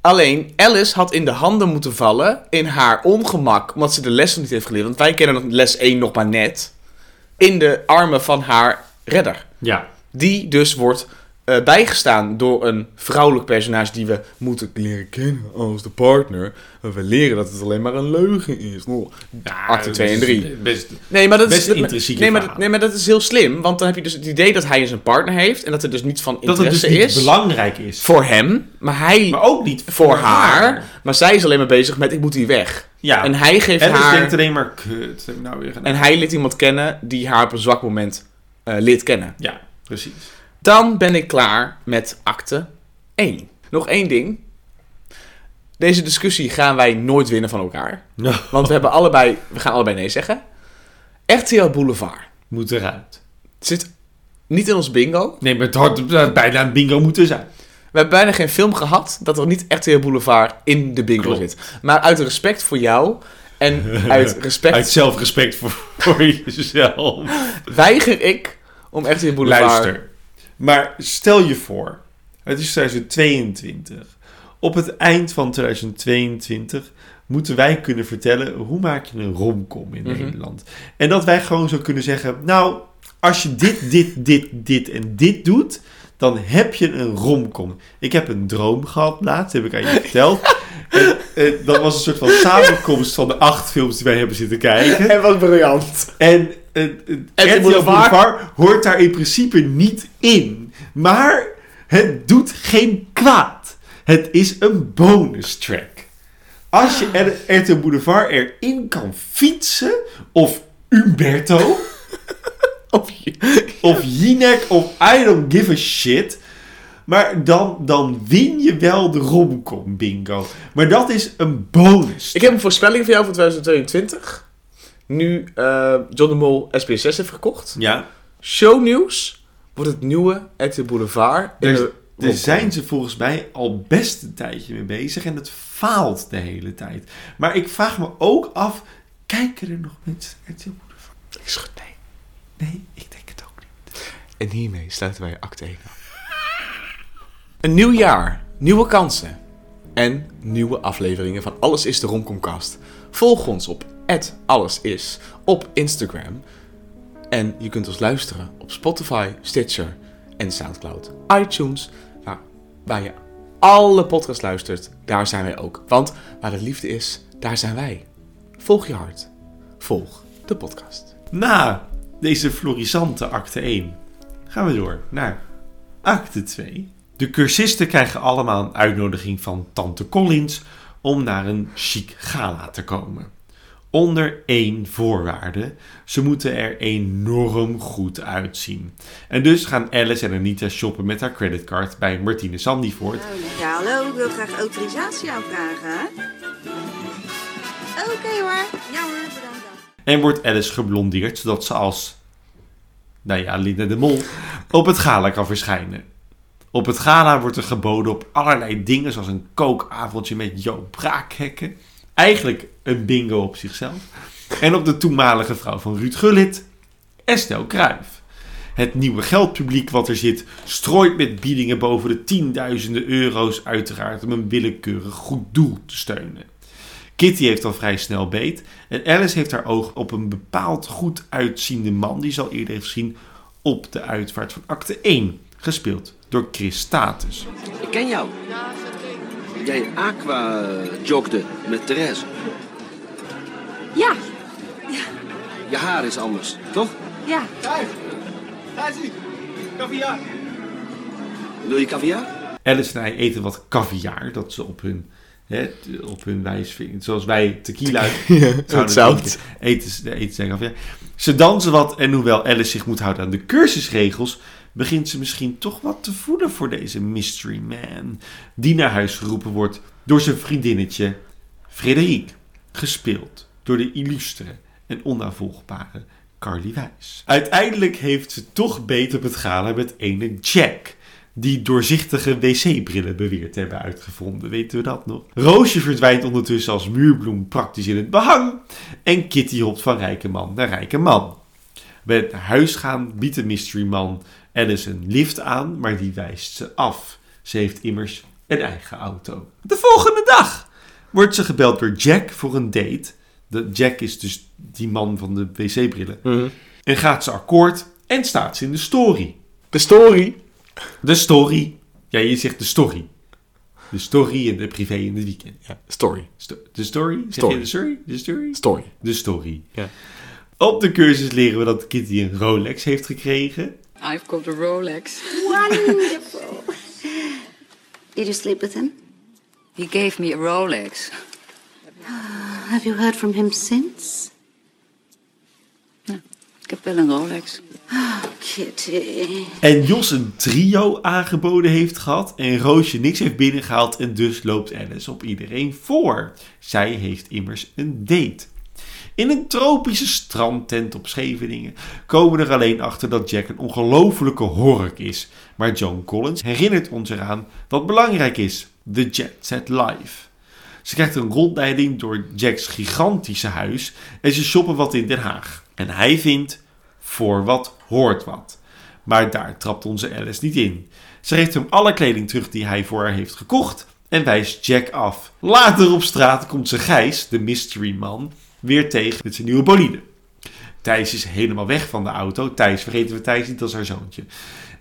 B: Alleen, Alice had in de handen moeten vallen in haar ongemak, omdat ze de les nog niet heeft geleerd. Want wij kennen les 1 nog maar net. In de armen van haar redder.
A: Ja.
B: Die dus wordt eh, bijgestaan door een vrouwelijk personage die we moeten leren kennen als de partner. En we leren dat het alleen maar een leugen is. Oh, acte 2 en 3.
A: Best,
B: Nee, maar dat is,
A: intrinsieke
B: nee, maar, dat,
A: verhalen.
B: nee, maar dat is heel slim. Want dan heb je dus het idee dat hij een partner heeft. En dat er dus niet van
A: dat het dus
B: interesse
A: niet
B: is
A: belangrijk is.
B: voor hem. Maar hij
A: maar ook niet
B: voor haar. Maar zij is alleen maar bezig met ik moet hier weg.
A: Ja.
B: En hij geeft
A: En dus
B: haar...
A: denkt alleen maar, kut, heb ik nou weer gedaan?
B: En hij leert iemand kennen die haar op een zwak moment eh, leert kennen.
A: Ja, precies.
B: Dan ben ik klaar met acte 1. Nog één ding. Deze discussie gaan wij nooit winnen van elkaar. Want we, hebben allebei, we gaan allebei nee zeggen. RTL Boulevard.
A: Moet eruit.
B: Het zit niet in ons bingo.
A: Nee, maar het had het had bijna een bingo moeten zijn.
B: We hebben bijna geen film gehad dat er niet RTL Boulevard in de bingo
A: Klopt.
B: zit. Maar uit respect voor jou en uit *laughs* respect
A: Uit zelfrespect voor, voor jezelf.
B: weiger ik om RTL Boulevard...
A: Luister. Maar stel je voor, het is 2022. Op het eind van 2022 moeten wij kunnen vertellen hoe maak je een romcom in
B: Mhm.
A: Nederland. En dat wij gewoon zo kunnen zeggen, nou, als je dit, dit, dit, dit en dit doet, dan heb je een romcom. Ik heb een droom gehad laatst, heb ik aan je verteld. *laughs* en, eh, dat was een soort van samenkomst van de acht films die wij hebben zitten kijken.
B: En wat briljant.
A: En uh, RTL
B: Boulevard.
A: Boulevard hoort daar in principe niet in. Maar het doet geen kwaad. Het is een bonus track. Als je RTL Boulevard erin kan fietsen, of Umberto,
B: Of
A: of Jinek, of I don't give a shit. Maar dan, dan win je wel de romcom bingo. Maar dat is een bonus.
B: Ik heb een voorspelling voor jou voor 2022. Nu eh, John de Mol SBS6 heeft gekocht.
A: Ja,
B: Shownieuws wordt het nieuwe RTL Boulevard. in
A: daar zijn ze volgens mij al best een tijdje mee bezig en het faalt de hele tijd. Maar ik vraag me ook af, kijken er nog mensen RTL Boulevard?
B: Ik schud nee.
A: Nee, ik denk het ook niet.
B: En hiermee sluiten wij acte 1 af. Een nieuw jaar, nieuwe kansen en nieuwe afleveringen van Alles is de Romcomcast. Volg ons op @allesis op Instagram en je kunt ons luisteren op Spotify, Stitcher en Soundcloud, iTunes, waar, waar je alle podcasts luistert, daar zijn wij ook. Want waar de liefde is, daar zijn wij. Volg je hart. Volg de podcast.
A: Na deze florissante acte 1 gaan we door naar acte 2. De cursisten krijgen allemaal een uitnodiging van tante Collins om naar een chic gala te komen. Onder één voorwaarde. Ze moeten er enorm goed uitzien. En dus gaan Alice en Anita shoppen met haar creditcard bij Martine Sandyvoort.
G: Ja, hallo, ik wil graag autorisatie aanvragen. Oké hoor. Ja bedankt.
A: En wordt Alice geblondeerd zodat ze als, nou ja, Linda de Mol op het gala kan verschijnen. Op het gala wordt er geboden op allerlei dingen zoals een kookavondje met Joop Braakhekken. Eigenlijk een bingo op zichzelf. En op de toenmalige vrouw van Ruud Gullit, Estelle Kruijf. Het nieuwe geldpubliek wat er zit strooit met biedingen boven de tienduizenden euro's uiteraard om een willekeurig goed doel te steunen. Kitty heeft al vrij snel beet en Alice heeft haar oog op een bepaald goed uitziende man die ze al eerder heeft gezien op de uitvaart van acte 1, gespeeld door Chris Status.
H: Ik ken jou. Jij aqua jogde met Therese.
G: Ja,
H: Je haar is anders, toch?
G: ja.
H: Wil je caviar?
A: Alice en hij eten wat caviar dat ze op hun, hè, op hun wijs. Zoals wij tequila *laughs* zouden
B: zout.
A: eten, ze- eten caviar. Ze dansen wat en hoewel Alice zich moet houden aan de cursusregels, begint ze misschien toch wat te voelen voor deze mystery man. Die naar huis geroepen wordt door zijn vriendinnetje Frederik. Gespeeld door de illustere en onnavolgbare Carly Wijs. Uiteindelijk heeft ze toch beet op het gala met ene Jack. Die doorzichtige wc-brillen beweert te hebben uitgevonden. Weten we dat nog? Roosje verdwijnt ondertussen als muurbloem praktisch in het behang. En Kitty hopt van rijke man naar rijke man. Bij het huis gaan biedt de mystery man Alice een lift aan, maar die wijst ze af. Ze heeft immers een eigen auto. De volgende dag wordt ze gebeld door Jack voor een date. De Jack is dus die man van de wc-brillen. En gaat ze akkoord en staat ze in de story.
B: De story.
A: De story. Ja, je zegt de story. De story en de privé in het weekend.
B: Ja, story.
A: Sto- de story? Zeg
B: Story.
A: je de story? De story?
B: Story.
A: De story.
B: Ja.
A: Op de cursus leren we dat Kitty een Rolex heeft gekregen.
D: I've got a Rolex.
F: Wonderful. Did you sleep with him?
D: He gave me a Rolex.
F: Have you heard from him since?
D: Ik heb wel een Rolex.
F: Kitty.
A: En Jos een trio aangeboden heeft gehad. En Roosje niks heeft binnengehaald. En dus loopt Alice op iedereen voor. Zij heeft immers een date. In een tropische strandtent op Scheveningen komen er alleen achter dat Jack een ongelofelijke hork is. Maar John Collins herinnert ons eraan wat belangrijk is: de Jet Set Live. Ze krijgt een rondleiding door Jack's gigantische huis en ze shoppen wat in Den Haag. En hij vindt, voor wat hoort wat. Maar daar trapt onze Alice niet in. Ze geeft hem alle kleding terug die hij voor haar heeft gekocht en wijst Jack af. Later op straat komt ze Gijs, de mystery man, weer tegen met zijn nieuwe bolide. Thijs is helemaal weg van de auto. Thijs, vergeten we Thijs niet als haar zoontje.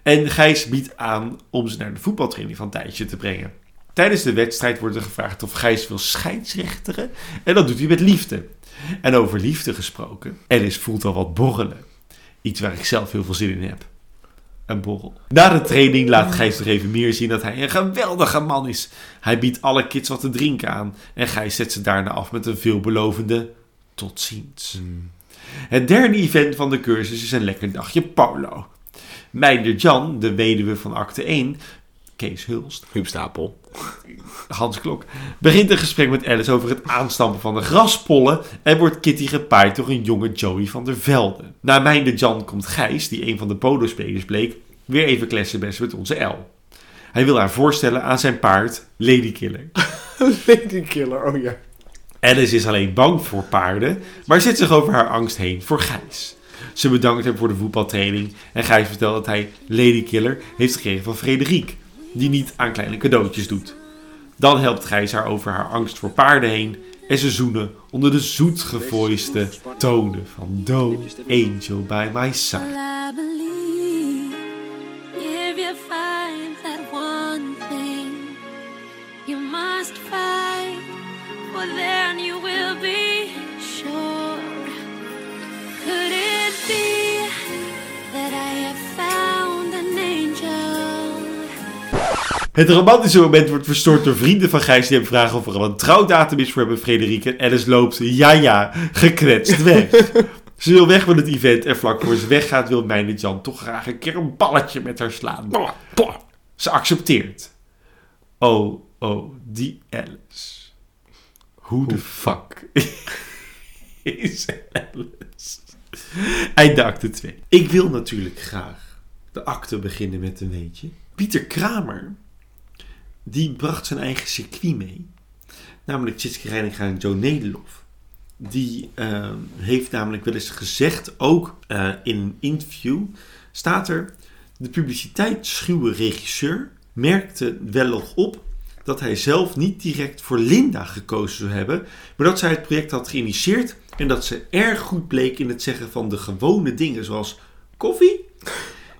A: En Gijs biedt aan om ze naar de voetbaltraining van Thijsje te brengen. Tijdens de wedstrijd wordt er gevraagd of Gijs wil scheidsrechteren. En dat doet hij met liefde. En over liefde gesproken. Alice voelt al wat borrelen. Iets waar ik zelf heel veel zin in heb. Een borrel. Na de training laat Gijs nog even meer zien dat hij een geweldige man is. Hij biedt alle kids wat te drinken aan. En Gijs zet ze daarna af met een veelbelovende tot ziens. Het derde event van de cursus is een lekker dagje Paulo. Meinder Jan, de weduwe van acte 1, Kees Hulst,
B: Huub Stapel.
A: Hans Klok, begint een gesprek met Alice over het aanstampen van de graspollen en wordt Kitty gepaaid door een jonge Joey van der Velde. Na Meinder Jan komt Gijs, die een van de polospelers bleek, weer even klessenbest met onze El. Hij wil haar voorstellen aan zijn paard, Ladykiller. *laughs*
B: Lady Killer, oh ja.
A: Alice is alleen bang voor paarden, maar zet zich over haar angst heen voor Gijs. Ze bedankt hem voor de voetbaltraining en Gijs vertelt dat hij Ladykiller heeft gekregen van Frederik, die niet aan kleine cadeautjes doet. Dan helpt Gijs haar over haar angst voor paarden heen en ze zoenen onder de zoetgevoiste tonen van Do Angel by my side.
C: Then you will. Could it be
A: Het romantische moment wordt verstoord door vrienden van Gijs die hem vragen of er al een trouwdatum is voor hem en Frederik. En Alice loopt, ja ja, gekwetst weg. *laughs* Ze wil weg van het event en vlak voor ze weggaat wil Mijne Jan toch graag een keer een balletje met haar slaan. Ze accepteert. Oh, oh, die Alice. Hoe de fuck *laughs* is Alice? Einde acte 2. Ik wil natuurlijk graag de acte beginnen met een weetje. Pieter Kramer, die bracht zijn eigen circuit mee. Namelijk Tjitske Reininga en Joe Nederlof. Die eh, heeft namelijk wel eens gezegd, ook eh, in een interview, staat er... De publiciteitsschuwe regisseur merkte wel nog op dat hij zelf niet direct voor Linda gekozen zou hebben, maar dat zij het project had geïnitieerd en dat ze erg goed bleek in het zeggen van de gewone dingen, zoals koffie.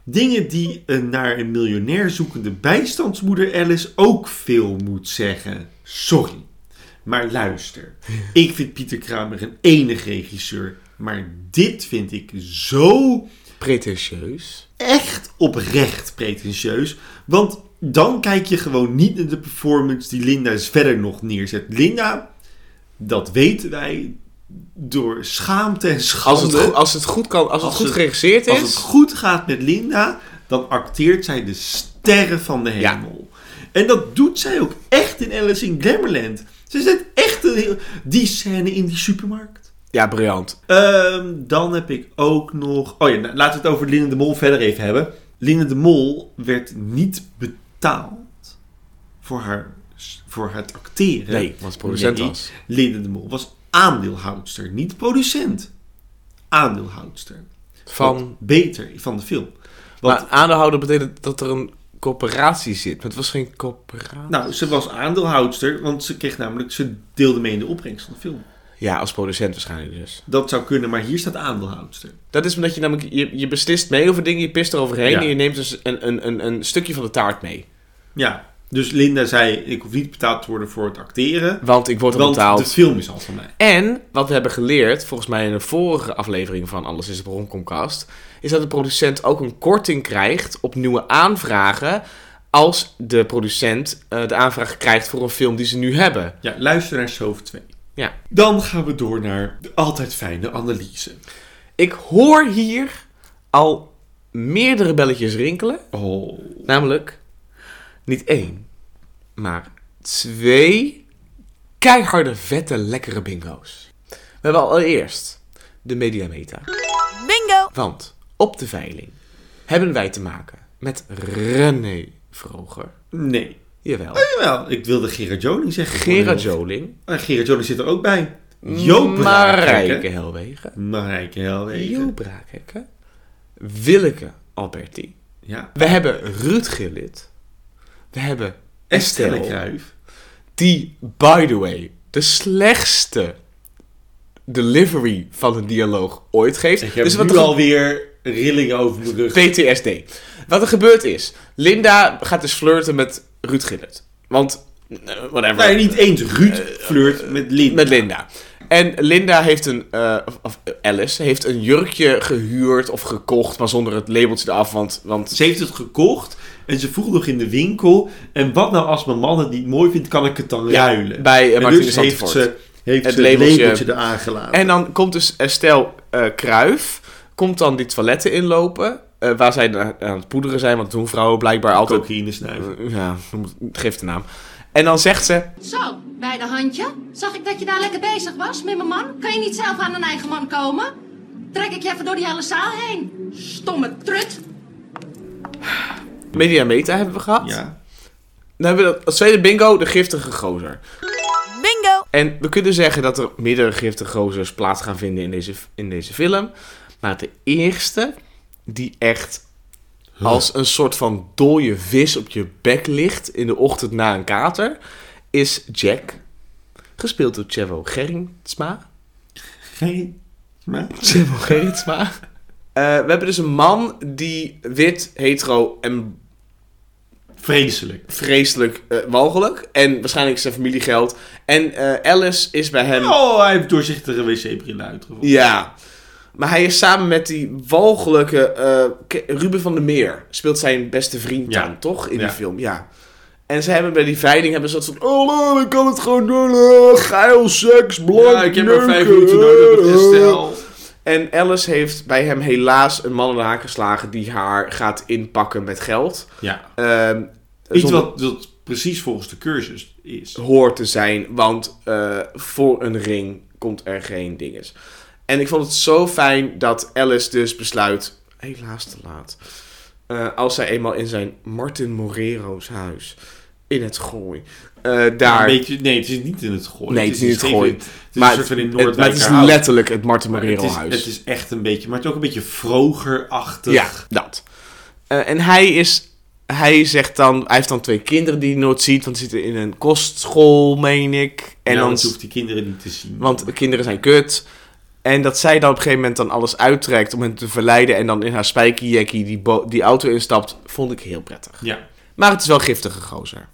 A: Dingen die een naar een miljonair zoekende bijstandsmoeder Alice ook veel moet zeggen. Sorry. Maar luister, *laughs* ik vind Pieter Kramer een enig regisseur, maar dit vind ik zo
B: Pretentieus.
A: echt oprecht pretentieus. Want dan kijk je gewoon niet naar de performance die Linda verder nog neerzet. Linda, dat weten wij, door schaamte en schande.
B: Als het, goed, als het goed kan, als,
A: Als
B: het goed geregisseerd
A: Als
B: is.
A: het goed gaat met Linda, dan acteert zij de sterren van de
B: Ja.
A: hemel. En dat doet zij ook echt in Alice in Glamourland. Ze zet echt een heel... Die scène in die supermarkt.
B: Ja, briljant.
A: Ehm, dan heb ik ook nog... Oh ja, nou, laten we het over Linda de Mol verder even hebben. Linda de Mol werd niet betaald voor, haar, voor het acteren.
B: Nee, want het producent
A: Nee,
B: was.
A: Linda de Mol was aandeelhoudster, niet producent. Aandeelhoudster.
B: Van.
A: Wat beter van de film. Want,
B: Maar aandeelhouder betekent dat er een coöperatie zit. Maar het was geen coöperatie.
A: nou, ze was aandeelhoudster, want ze kreeg namelijk, ze deelde mee in de opbrengst van de film.
B: Ja, als producent waarschijnlijk dus.
A: Dat zou kunnen, maar hier staat aandeelhoudster.
B: Dat is omdat je namelijk, je, je beslist mee over dingen, je pist eroverheen
A: Ja.
B: en je neemt dus een, een, een, een stukje van de taart mee.
A: Ja, dus Linda zei, ik hoef niet betaald te worden voor het acteren.
B: Want ik word
A: Want
B: betaald.
A: de film is al van mij.
B: En wat we hebben geleerd, volgens mij in een vorige aflevering van Alles is de Romcomcast, is dat de producent ook een korting krijgt op nieuwe aanvragen als de producent eh, de aanvraag krijgt voor een film die ze nu hebben.
A: Ja, luister naar Sof 2.
B: Ja.
A: Dan gaan we door naar de altijd fijne analyse.
B: Ik hoor hier al meerdere belletjes rinkelen.
A: Oh.
B: Namelijk niet één, maar twee keiharde, vette, lekkere bingo's. We hebben allereerst de Mediameta.
I: Bingo!
B: Want op de veiling hebben wij te maken met René Vroger.
A: Nee.
B: Jawel.
A: Jawel, ik wilde Gerard Joling zeggen.
B: Gerard Joling.
A: En Gerard Joling zit er ook bij. Joop
B: Marijke. Helwegen.
A: Marijke Helwegen.
B: Joop Braakhekken. Willeke Alberti.
A: Ja.
B: We hebben Ruud Gillit. We hebben
A: Estelle. Kruijf.
B: Die, by the way, de slechtste delivery van een dialoog ooit geeft.
A: Ik heb
B: dus
A: nu
B: wat er
A: alweer rillingen over mijn rug.
B: PTSD. Wat er gebeurd is. Linda gaat dus flirten met Ruud Gillit. Want, eh, whatever.
A: Nee, niet eens. Ruud flirt met Linda.
B: Met Linda. En Linda heeft een, eh, of, of Alice, heeft een jurkje gehuurd of gekocht, maar zonder het labeltje eraf, want... want
A: Ze heeft het gekocht en ze vroeg nog in de winkel. En wat nou als mijn man het niet mooi vindt, kan ik het dan
B: Ja,
A: ruilen?
B: bij, eh,
A: en
B: Martine
A: dus heeft ze, heeft
B: Het
A: ze het
B: labeltje-
A: labeltje eraan gelaten.
B: En dan komt dus Estelle eh Kruif, komt dan die toiletten inlopen, eh, waar zij aan aan het poederen zijn, want doen vrouwen blijkbaar altijd...
A: Cocaïne snuiven.
B: Eh, ja, geef de naam. En dan zegt ze,
J: Zo, bij de handje. Zag ik dat je daar lekker bezig was met mijn man? Kan je niet zelf aan een eigen man komen? Trek ik je even door die hele zaal heen. Stomme trut.
B: Media Meta hebben we gehad.
A: Ja.
B: Dan hebben we dat, als tweede bingo, de giftige gozer.
I: Bingo!
B: En we kunnen zeggen dat er meerdere giftige gozers plaats gaan vinden in deze, in deze film. Maar de eerste, die echt als een soort van dode vis op je bek ligt in de ochtend na een kater, is Jack. Gespeeld door Chevo Gerritsma.
A: Geen. Maar...
B: Chevo Gerritsma. *laughs* Eh, we hebben dus een man die wit, hetero en
A: Vreselijk.
B: vreselijk eh, walgelijk. En waarschijnlijk zijn familiegeld. En eh, Alice is bij hem...
A: Oh, hij heeft doorzichtige wc-brillen uitgevonden.
B: Ja. Maar hij is samen met die walgelijke eh, Ruben van der Meer. Speelt zijn beste vriend
A: Ja.
B: dan, toch? In
A: Ja.
B: die film, ja. En ze hebben bij die veiling hebben ze dat soort... Oh, ik kan het gewoon doen. geil, seks, blank,
A: Ja, ik heb maar vijf minuten nodig met. Estelle.
B: En Alice heeft bij hem helaas een man in de haak geslagen... die haar gaat inpakken met geld.
A: Ja.
B: Ehm,
A: Iets wat precies volgens de cursus is.
B: hoort te zijn. Want eh, voor een ring komt er geen dinges. En ik vond het zo fijn dat Alice dus besluit, helaas te laat, eh, als zij eenmaal in zijn Martin Morero's huis in het gooi, eh, daar...
A: Een beetje, nee, het is niet in het gooi.
B: Nee, het is niet in het gooi.
A: Het is
B: maar,
A: een soort van in
B: het, is letterlijk het Martin
A: Maar
B: Morero
A: het is, is echt een beetje, maar het is ook een beetje vrogerachtig.
B: Ja, dat. Eh, en hij is... Hij zegt dan... Hij heeft dan twee kinderen die hij nooit ziet. Want ze zitten in een kostschool, meen ik. En
A: En
B: dan
A: hoeft die kinderen niet te zien.
B: Want de kinderen zijn kut. En dat zij dan op een gegeven moment dan alles uittrekt om hem te verleiden. En dan in haar spijkerjackie die, die auto instapt. Vond ik heel prettig.
A: Ja.
B: Maar het is wel giftige gozer.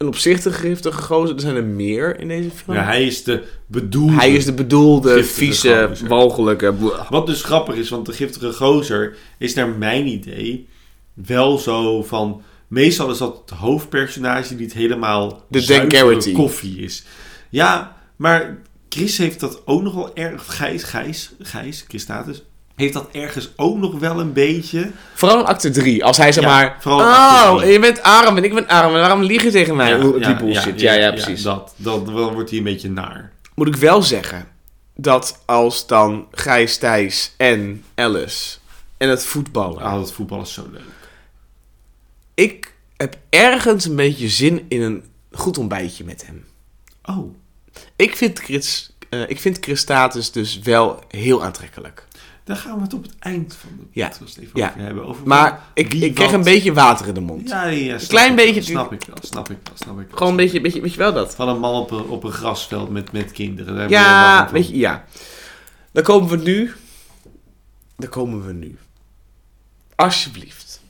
B: Een opzichtige giftige gozer. Er zijn er meer in deze film.
A: Ja, hij is de bedoelde.
B: Hij is de bedoelde, vieze,
A: gozer.
B: walgelijke...
A: Wat dus grappig is, want de giftige gozer is naar mijn idee wel zo van... Meestal is dat het hoofdpersonage die niet helemaal
B: De
A: zuivere koffie is. Ja, maar Chris heeft dat ook nog wel erg... Gijs, Gijs, Gijs, Chris Status... Heeft dat ergens ook nog wel een beetje...
B: Vooral in acte 3. Als hij zeg
A: Ja,
B: maar... Oh, je bent arm en ik ben arm. En waarom lieg je tegen mij? Oeh, die bullshit. Ja, ja, precies.
A: dat, dat, dan wordt hij een beetje naar.
B: Moet ik wel zeggen dat als dan Gijs Thijs en Alice en het voetballen.
A: Ah, dat voetbal is zo leuk.
B: Ik heb ergens een beetje zin in een goed ontbijtje met hem.
A: Oh.
B: Ik vind Chris, eh, ik vind Chris Status dus wel heel aantrekkelijk.
A: Daar gaan we het op het eind van de
B: Ja.
A: podcast even
B: Ja.
A: over hebben. Over
B: Maar ik, ik kreeg een beetje water in de mond.
A: Ja, ja,
B: Een klein beetje.
A: Snap ik wel, snap ik wel, snap ik wel.
B: Gewoon een beetje, beetje, weet je wel dat?
A: Van een man op een, op een grasveld met, met kinderen. Daar
B: Ja, weet je, ja. Dan komen we nu. Dan komen we nu. Alsjeblieft.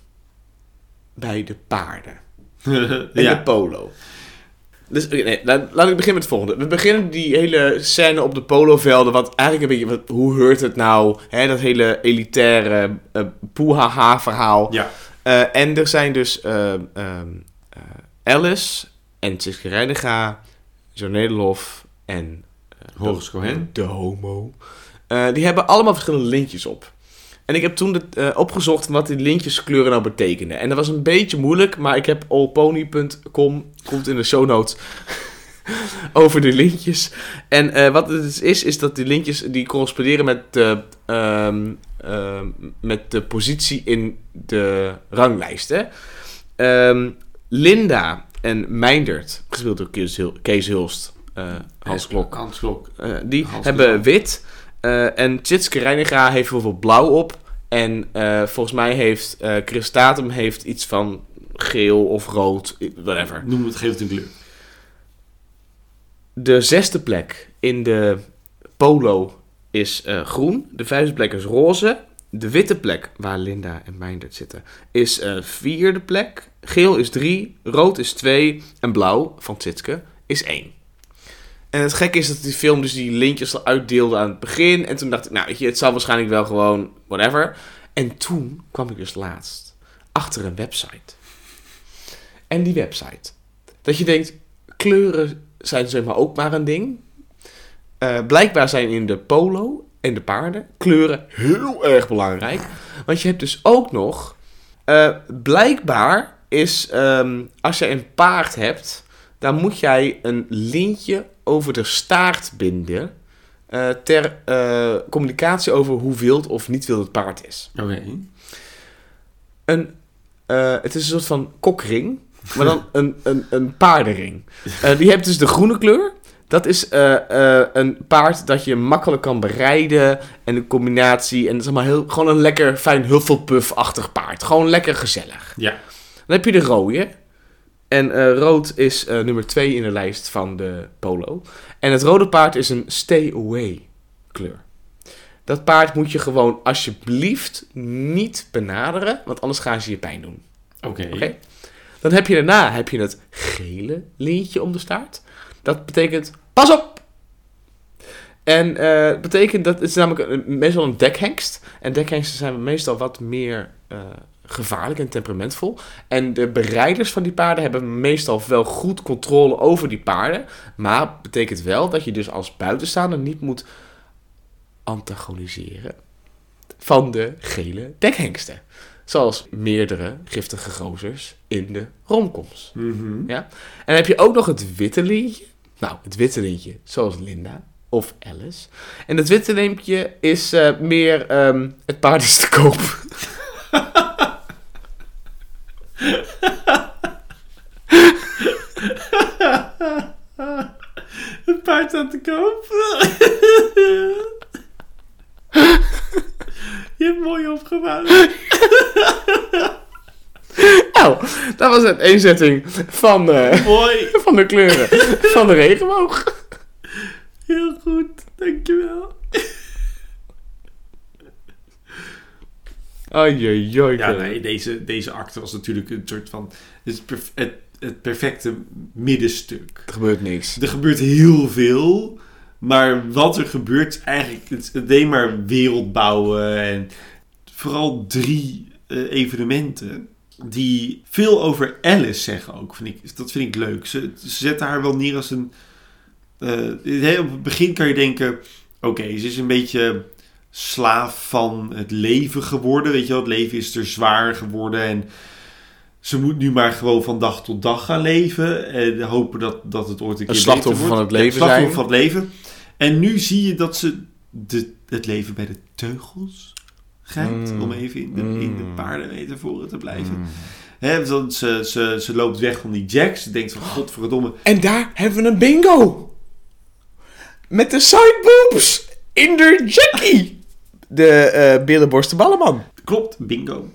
B: Bij de paarden. *laughs* En de polo. Dus, nee, laat, laat ik beginnen met het volgende. We beginnen die hele scène op de polovelden. Wat eigenlijk een beetje. Wat, hoe heurt het nou? Hè, dat hele elitaire. eh poehaha verhaal.
A: ja.
B: Eh, en er zijn dus eh, Alice en Reiniga, John Nederlof en
A: Horus
B: de,
A: Cohen.
B: de homo. Die hebben allemaal verschillende lintjes op. En ik heb toen opgezocht wat die lintjeskleuren nou betekenden. En dat was een beetje moeilijk, maar ik heb allpony.com, komt in de show notes, *laughs* over de lintjes. En eh, wat het dus is, is dat die lintjes die corresponderen met de, ehm, ehm, met de positie in de ranglijst. Hè? Ehm, Linda en Meindert, gespeeld door Kees, Kees Hulst, eh, Hans Klok,
A: Hans Klok.
B: eh, die
A: Hans
B: hebben
A: Klok.
B: wit. en Tjitske Reiniga heeft bijvoorbeeld blauw op. En volgens mij heeft Chris Tatum heeft iets van geel of rood, whatever.
A: Noem het, het een kleur.
B: De zesde plek in de polo is eh, groen. De vijfde plek is roze. De witte plek, waar Linda en Meindert zitten, is eh vierde plek. Geel is drie, rood is twee en blauw van Tjitske is één. En het gekke is dat die film dus die lintjes al uitdeelde aan het begin. En toen dacht ik, nou weet je, het zal waarschijnlijk wel gewoon whatever. En toen kwam ik dus laatst achter een website. En die website. Dat je denkt, kleuren zijn zeg maar ook maar een ding. Eh, blijkbaar zijn in de polo en de paarden kleuren heel erg belangrijk. Want je hebt dus ook nog... eh, blijkbaar is, ehm, als je een paard hebt... dan moet jij een lintje over de staart binden... eh, ter communicatie over hoe wild of niet wild het paard is.
A: Oké.
B: Een, het is een soort van kokring, maar dan een, een, een paardenring. Eh, die hebt dus de groene kleur. Dat is eh, eh, een paard dat je makkelijk kan bereiden. En de combinatie. En het is allemaal heel, gewoon een lekker fijn Hufflepuff-achtig paard. Gewoon lekker gezellig.
A: Ja.
B: Dan heb je de rode. En rood is nummer 2 in de lijst van de polo. En het rode paard is een stay away kleur. Dat paard moet je gewoon alsjeblieft niet benaderen, want anders gaan ze je pijn doen.
A: Oké.
B: Oké? Dan heb je daarna heb je het gele lintje om de staart. Dat betekent pas op! En eh, dat betekent dat het is namelijk een, meestal een dekhengst. En dekhengsten zijn meestal wat meer eh, gevaarlijk en temperamentvol. En de bereiders van die paarden hebben meestal wel goed controle over die paarden. Maar betekent wel dat je dus als buitenstaander niet moet antagoniseren van de gele dekhengsten. Zoals meerdere giftige gozers in de romcoms.
A: Mhm.
B: Ja? En dan heb je ook nog het witte lintje. Nou, het witte lintje, zoals Linda of Alice. En het witte lintje is eh, meer ehm, het paard is te koop. *laughs*
A: Het paard aan te koop. *laughs* Je hebt mooi opgebouwd.
B: Nou, dat was het eenzetting van, eh, *laughs* van de kleuren van de regenboog.
A: Heel goed. Dankjewel.
B: Ai.
A: Ja, nee, deze, deze acte was natuurlijk een soort van... Het, het, het perfecte middenstuk.
B: Er gebeurt niks.
A: Er gebeurt heel veel. Maar wat er gebeurt, eigenlijk het, het alleen maar wereld bouwen. En vooral drie eh, evenementen die veel over Alice zeggen ook. Vind ik, dat vind ik leuk. Ze, ze zetten haar wel neer als een... eh, op het begin kan je denken... Oké, ze is een beetje slaaf van het leven geworden. Weet je wel, het leven is er zwaar geworden. En ze moet nu maar gewoon van dag tot dag gaan leven. En hopen dat, dat het ooit een keer
B: slachtoffer
A: beter
B: van het leven
A: Ja, slachtoffer
B: zijn.
A: van het leven. En nu zie je dat ze de, het leven bij de teugels grijpt.
B: Mm.
A: Om even in de, in de
B: Mm.
A: paardenmetaforen te blijven. Hè, want ze, ze, ze loopt weg van die jacks. Ze denkt van, godverdomme.
B: En daar hebben we een bingo. Met de sideboobs in de Jackie. de eh billenborsten ballenman.
A: Klopt, bingo.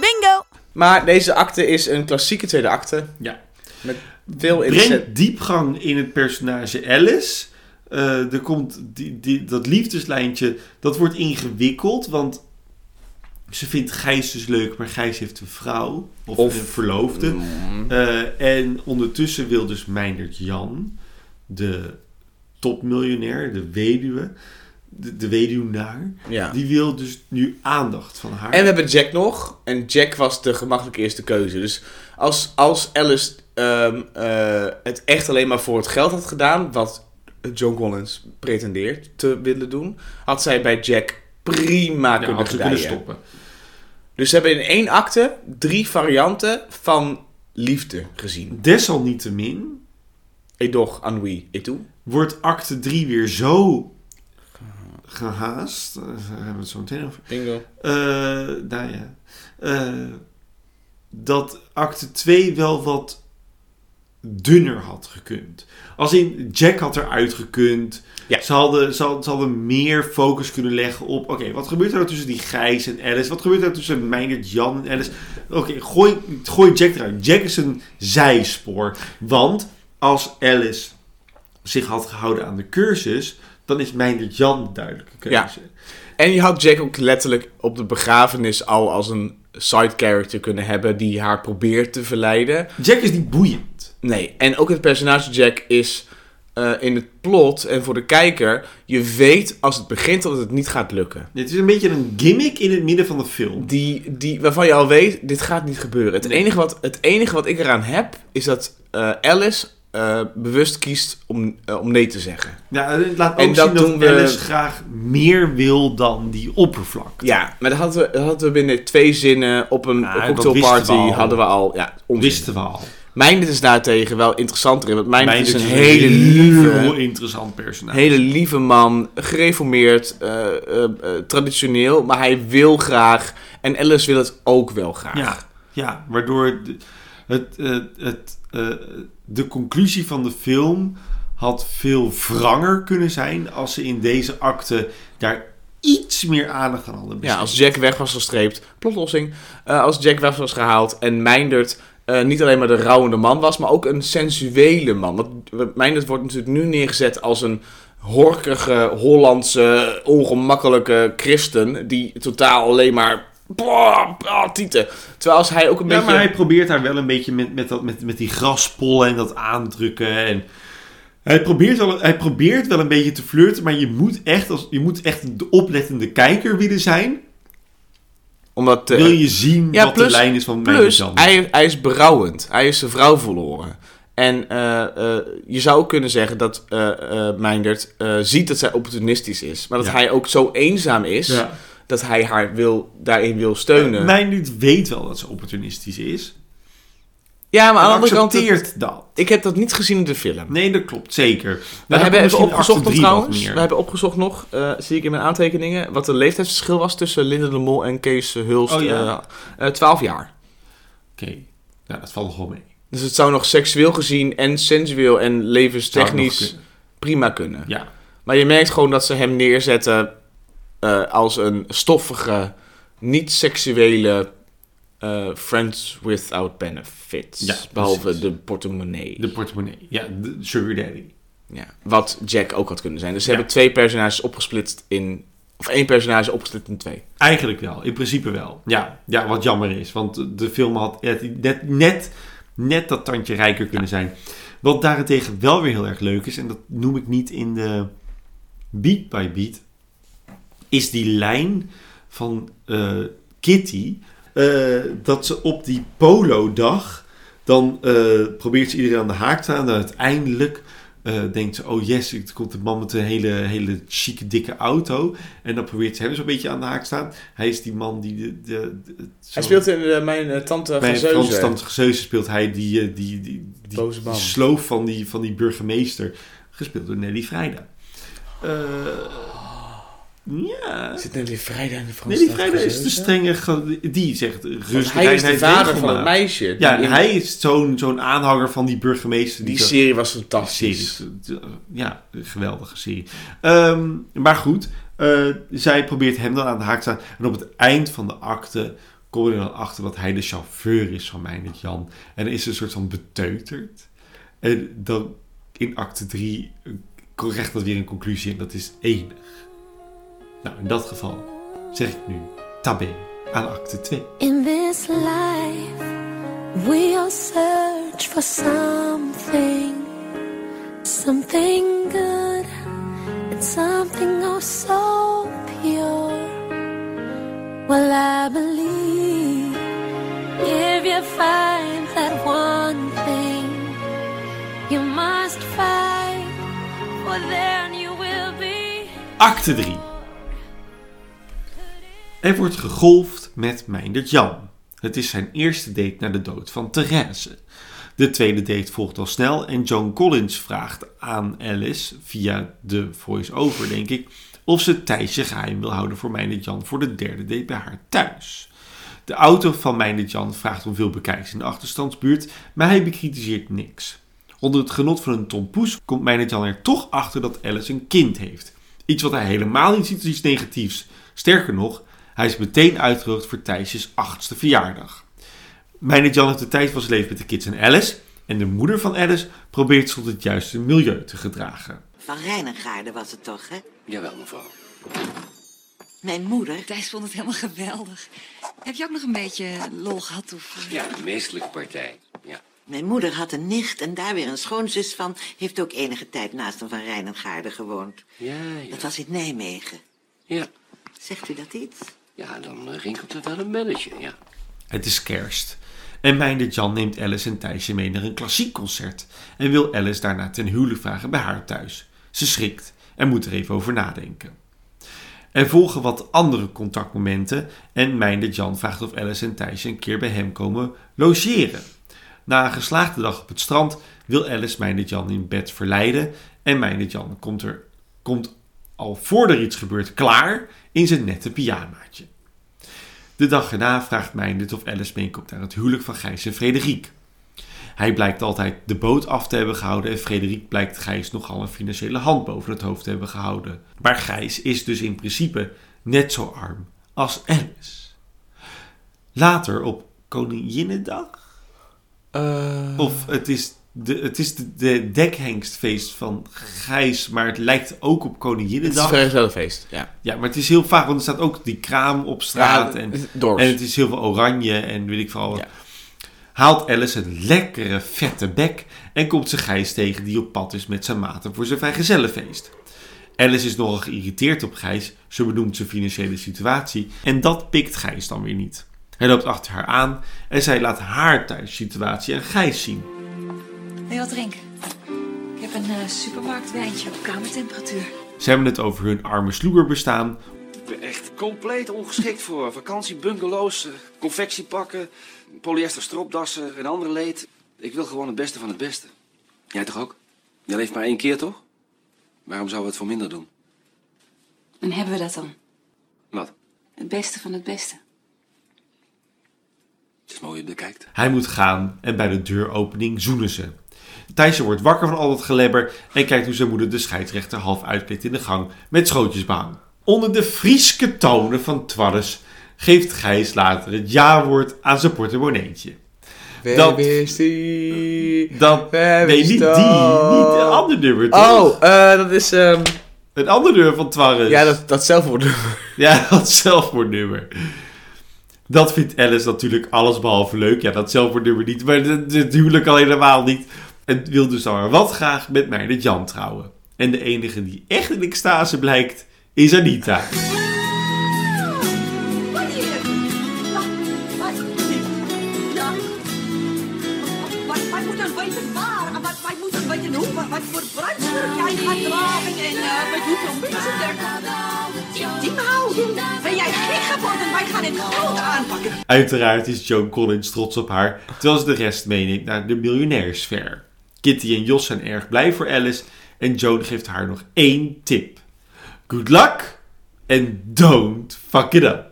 I: Bingo.
B: Maar deze acte is een klassieke tweede acte.
A: Ja.
B: Met veel.
A: Brengt diepgang in het personage Alice. Eh, er komt die, die, dat liefdeslijntje, dat wordt ingewikkeld, want ze vindt Gijs dus leuk, maar Gijs heeft een vrouw of,
B: Of-
A: een verloofde.
B: Mm.
A: Eh, en ondertussen wil dus Meindert Jan, de topmiljonair, de weduwe, de, de weduwnaar,
B: Ja.
A: die wil dus nu aandacht van haar.
B: En we hebben Jack nog. En Jack was de gemakkelijke eerste keuze. Dus als, als Alice ehm, eh, het echt alleen maar voor het geld had gedaan, wat John Collins pretendeert te willen doen, had zij bij Jack prima
A: ja,
B: kunnen
A: had ze kunnen stoppen.
B: Dus ze hebben in één acte drie varianten van liefde gezien.
A: Desalniettemin
B: Et doch, ennui, et tout.
A: wordt acte 3 weer zo gehaast. eh, Daar hebben we het zo meteen over.
B: Bingo.
A: Eh, nou ja. Eh, dat acte 2 wel wat dunner had gekund. Als in, Jack had eruit gekund.
B: Ja.
A: Ze, hadden, ze, hadden, ze hadden meer focus kunnen leggen op... Oké, wat gebeurt er nou tussen die Gijs en Alice? Wat gebeurt er nou tussen Meindert, Jan en Alice? Oké, gooi, gooi Jack eruit. Jack is een zijspoor. Want als Alice zich had gehouden aan de cursus... dan is Meindert Jan de duidelijke keuze.
B: En je had Jack ook letterlijk op de begrafenis al als een side character kunnen hebben die haar probeert te verleiden.
A: Jack is niet boeiend.
B: Nee, en ook het personage Jack is eh, in het plot en voor de kijker, je weet als het begint dat het niet gaat lukken.
A: Dit is een beetje een gimmick in het midden van de film.
B: Die, die, waarvan je al weet, dit gaat niet gebeuren. Het, enige, wat, het enige wat ik eraan heb, is dat eh, Alice eh, bewust kiest om, om nee te zeggen.
A: Ja, het laat ook
B: En dat
A: zien dat
B: we-
A: Alice graag meer wil dan die oppervlak.
B: Ja, maar dat hadden we, dat hadden we binnen twee zinnen op een
A: Ja, dat
B: cocktailparty hadden we al. Ja, onzin.
A: Wisten we al.
B: Minded is daartegen wel interessanter in, want
A: Mijn
B: is een hele
A: heel
B: lieve,
A: interessant personage.
B: hele lieve man, gereformeerd, eh, eh, eh, traditioneel, maar hij wil graag en Alice wil het ook wel graag.
A: Ja, ja waardoor de, het, het, eh, de conclusie van de film had veel wranger kunnen zijn als ze in deze acte daar iets meer aandacht aan hadden
B: Ja, als Jack weg was gestreept, plotlossing. Als Jack weg was gehaald en Meindert eh, niet alleen maar de rouwende man was, maar ook een sensuele man. Want Meindert wordt natuurlijk nu neergezet als een horkige, Hollandse, ongemakkelijke christen die totaal alleen maar... Tieten. Terwijl als hij ook een
A: Ja,
B: beetje...
A: maar hij probeert daar wel een beetje met, met, dat, met, met die graspollen en dat aandrukken. En hij, probeert wel, hij probeert wel een beetje te flirten, maar je moet echt, als, je moet echt de oplettende kijker willen zijn.
B: Omdat, eh,
A: Wil je zien
B: Ja,
A: wat
B: plus-
A: de lijn is van
B: Plus, hij, hij is berouwend. Hij is zijn vrouw verloren. En eh, eh, je zou kunnen zeggen dat eh Meindert ziet dat zij opportunistisch is. Maar dat
A: Ja.
B: hij ook zo eenzaam is
A: Ja.
B: dat hij haar wil, daarin wil steunen.
A: Niet weet wel dat ze opportunistisch is.
B: Ja, maar aan de andere kant...
A: accepteert
B: het-
A: dat.
B: Ik heb dat niet gezien in de film.
A: Nee, dat klopt, zeker.
B: We hebben even opgezocht nog trouwens. We hebben opgezocht nog, eh, zie ik in mijn aantekeningen, wat de leeftijdsverschil was tussen Linda de Mol en Kees Hulst.
A: Oh, ja.
B: eh, eh, 12 jaar.
A: Oké, nou, dat valt nog wel mee.
B: Dus het zou nog seksueel gezien en sensueel en
A: het
B: levenstechnisch
A: kunnen.
B: prima kunnen.
A: Ja.
B: Maar je merkt gewoon dat ze hem neerzetten als een stoffige, niet-seksuele eh, friends without benefits.
A: Ja,
B: behalve
A: precies.
B: de portemonnee.
A: De portemonnee. Ja, de sugar daddy.
B: Ja, wat Jack ook had kunnen zijn. Dus ze
A: Ja.
B: hebben twee personages opgesplitst in... Of één personage opgesplitst in twee.
A: Eigenlijk wel, in principe wel. Ja, ja wat jammer is, want de film had net, net, net, net dat tandje rijker kunnen zijn. Wat daarentegen wel weer heel erg leuk is, en dat noem ik niet in de beat by beat, is die lijn van eh, Kitty, eh, dat ze op die polo-dag, dan eh, probeert ze iedereen aan de haak te staan, en uiteindelijk eh, denkt ze, oh yes, er komt een man met een hele, hele chique, dikke auto. En dan probeert ze hem zo'n beetje aan de haak te staan. Hij is die man die de... de, de-
B: Hij speelt in mijn tante
A: bij
B: Gezeuze.
A: Frans Tante Gezeuze speelt hij die, die, die, die,
B: Boze
A: die
B: man.
A: sloof van die, van die burgemeester. Gespeeld door Nelly Vrijda. Eh, ja.
B: Zit Nelly Vrijda in de Frans
A: Nelly
B: Tante
A: Vrijda is de strenge... ge- Die zegt rustig.
B: hij is de vader van het meisje.
A: Ja,
B: die
A: en hij is zo'n zo'n aanhanger van die burgemeester.
B: Die
A: zo-
B: serie was fantastisch.
A: serie. Ja, een geweldige serie. Ehm, maar goed, Eh, zij probeert hem dan aan de haak te staan. En op het eind van de akte kom je er dan achter dat hij de chauffeur is van Meindert Jan. En dan is een soort van beteuterd. En dan in acte 3 krijgt dat weer een conclusie en dat is enig. Nou, in dat geval zeg ik nu tabé aan acte 2.
C: In this life, we all search for something, something good, and something oh so pure. Well, I believe if you find that one thing, you must fight, for then you will be.
A: Acte 3. Er wordt gegolfd met Meindert Jan. Het is zijn eerste date na de dood van Therese. De tweede date volgt al snel en Joan Collins vraagt aan Alice, via de voice-over denk ik, of ze Thijsje geheim wil houden voor Meindert Jan voor de derde date bij haar thuis. De auto van Meindert Jan vraagt om veel bekijks in de achterstandsbuurt, maar hij bekritiseert niks. Onder het genot van een tompoes komt Meindert Jan er toch achter dat Alice een kind heeft. Iets wat hij helemaal niet ziet als iets negatiefs. Sterker nog, hij is meteen uitgenodigd voor Thijsjes achtste verjaardag. Meindert Jan heeft de tijd van zijn leven met de kids en Alice. En de moeder van Alice probeert zich tot het juiste milieu te gedragen.
E: Van Rijnengaarden was het toch, hè?
H: Jawel, mevrouw.
E: Mijn moeder.
K: Thijs vond het helemaal geweldig. Heb je ook nog een beetje lol gehad? Of...
H: Ja, de meestelijke partij. Ja.
E: Mijn moeder had een nicht en daar weer een schoonzus van. Heeft ook enige tijd naast hem van Rijnengaarden gewoond.
H: Ja, ja.
E: Dat was in Nijmegen.
H: Ja.
E: Zegt u dat iets?
H: Ja, dan eh, rinkelt er wel een belletje, ja.
A: Het is kerst. En Meindert Jan neemt Alice en Thijsje mee naar een klassiek concert. En wil Alice daarna ten huwelijk vragen bij haar thuis. Ze schrikt en moet er even over nadenken. Er volgen wat andere contactmomenten en Meindert Jan vraagt of Alice en Thijsje een keer bij hem komen logeren. Na een geslaagde dag op het strand wil Alice Meindert Jan in bed verleiden en Meindert Jan komt, er, komt al voordat er iets gebeurt klaar in zijn nette pyjamaatje. De dag erna vraagt Meindert of Alice meekomt naar het huwelijk van Gijs en Frederik. Hij blijkt altijd de boot af te hebben gehouden en Frederik blijkt Gijs nogal een financiële hand boven het hoofd te hebben gehouden. Maar Gijs is dus in principe net zo arm als Alice. Later op Koninginnedag?
B: Eh,
A: Of het is de, het is de, de dekhengstfeest van Gijs, maar het lijkt ook op
B: het is
A: Koninginnedag.
B: een vrijgezellenfeest, ja.
A: Ja, maar het is heel vaag, want er staat ook die kraam op straat.
B: Ja,
A: en,
B: dorps.
A: en het is heel veel oranje en weet ik veel wat.
B: Ja.
A: Haalt Alice een lekkere, vette bek en komt ze Gijs tegen die op pad is met zijn maten voor zijn vrijgezellenfeest. Alice is nogal geïrriteerd op Gijs, ze benoemt zijn financiële situatie en dat pikt Gijs dan weer niet. Hij loopt achter haar aan en zij laat haar thuissituatie aan Gijs zien.
K: Wil je wat drinken? Ik heb een eh, supermarktwijntje op kamertemperatuur.
A: Ze hebben het over hun arme sloeberbestaan,
H: Ik ben echt compleet ongeschikt voor vakantiebungalows, eh, confectiepakken, polyester stropdassen en andere leed. Ik wil gewoon het beste van het beste. Jij toch ook? Jij leeft maar één keer, toch? Waarom zouden we het voor minder doen?
K: En hebben we dat dan?
H: Wat?
K: Het beste van het beste.
H: Het is mooi je bekijkt.
A: Hij moet gaan en bij de deuropening zoenen ze. Thijsje wordt wakker van al dat gelebber en kijkt hoe zijn moeder de scheidsrechter half uitkleedt in de gang met schootjesbaan. Onder de Frieske tonen van Twarres geeft Gijs later het ja-woord aan zijn portemonneetje. Dat-
B: is die?
A: Dat, nee, niet die, niet een ander nummer toch?
B: Oh, dat is... ehm,
A: Een ander nummer van Twarres.
B: ja, dat, dat zelfwoord. *laughs*
A: Ja, dat zelfmoordnummer. Dat vindt Alice natuurlijk allesbehalve leuk. Ja, dat zelfmoordnummer niet, maar huwelijk al helemaal niet. En wil dus maar wat graag met mij de Jan trouwen. En de enige die echt in extase blijkt, is Anita.
G: Wat, wat voor bruidsjurk jij gaat dragen en uh, met hoeveel mensen er Intiem houden. Ben jij gek geworden? Wij gaan het groot aanpakken.
A: Uiteraard is Joan Collins trots op haar, terwijl ze de rest meeneemt naar de miljonairsfeer. Kitty en Jos zijn erg blij voor Alice en Joan geeft haar nog één tip. Good luck and don't fuck it up.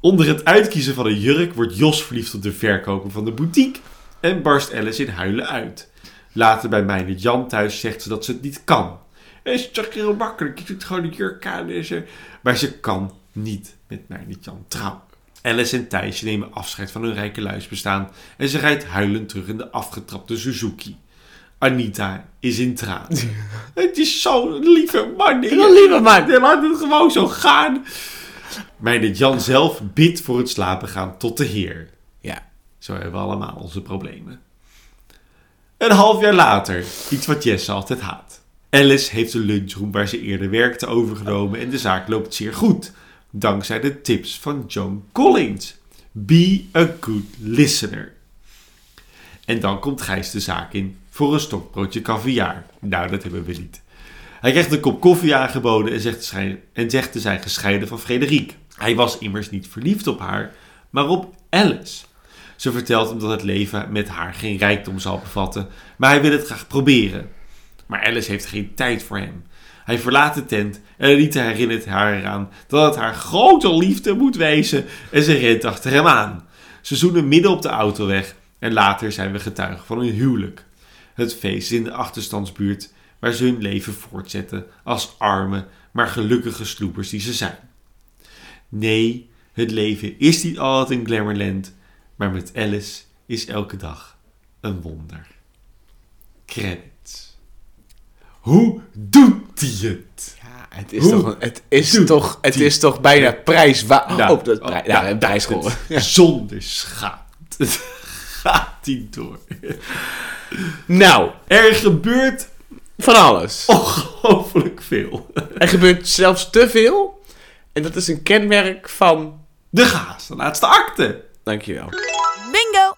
A: Onder het uitkiezen van een jurk wordt Jos verliefd op de verkoper van de boutique en barst Alice in huilen uit. Later bij Meijnerd Jan thuis zegt ze dat ze het niet kan. Het is toch heel makkelijk. Je doet gewoon een jurk aan. En ze... Maar ze kan niet met Jan trouwen. Alice en Thijsje nemen afscheid van hun rijke luisbestaan en ze rijdt huilend terug in de afgetrapte Suzuki. Anita is in traan. *laughs* Het is zo'n lieve man.
B: Een lieve man.
A: Laat het gewoon zo gaan. Mijn Jan zelf bidt voor het slapen gaan tot de Heer.
B: Ja.
A: Zo hebben we allemaal onze problemen. Een half jaar later, iets wat Jesse altijd haat. Alice heeft de lunchroom waar ze eerder werkte overgenomen en de zaak loopt zeer goed. Dankzij de tips van Joan Collins. Be a good listener. En dan komt Gijs de zaak in voor een stokbroodje caviar. Nou, dat hebben we niet. Hij krijgt een kop koffie aangeboden en zegt, en zegt te zijn gescheiden van Frederik. Hij was immers niet verliefd op haar, maar op Alice. Ze vertelt hem dat het leven met haar geen rijkdom zal bevatten, maar hij wil het graag proberen. Maar Alice heeft geen tijd voor hem. Hij verlaat de tent en Anita herinnert haar eraan dat het haar grote liefde moet wezen en ze rent achter hem aan. Ze zoenen midden op de autoweg en later zijn we getuigen van hun huwelijk. Het feest is in de achterstandsbuurt waar ze hun leven voortzetten als arme, maar gelukkige sloepers die ze zijn. Nee, het leven is niet altijd een glamourland, maar met Alice is elke dag een wonder. Credits. Hoe doet hij het?
B: Ja, het is
A: Hoe
B: toch, een- het is toch, het is toch bijna prijswaardig.
A: Nou,
B: oh, dat,
A: oh,
B: ja,
A: ja,
B: prijs.
A: Zonder schaamte *laughs* gaat hij door.
B: Nou,
A: Er gebeurt
B: van alles.
A: ongelooflijk veel.
B: Er gebeurt zelfs te veel. En dat is een kenmerk van...
A: De gaas, de laatste akte.
B: Dankjewel.
I: Bingo!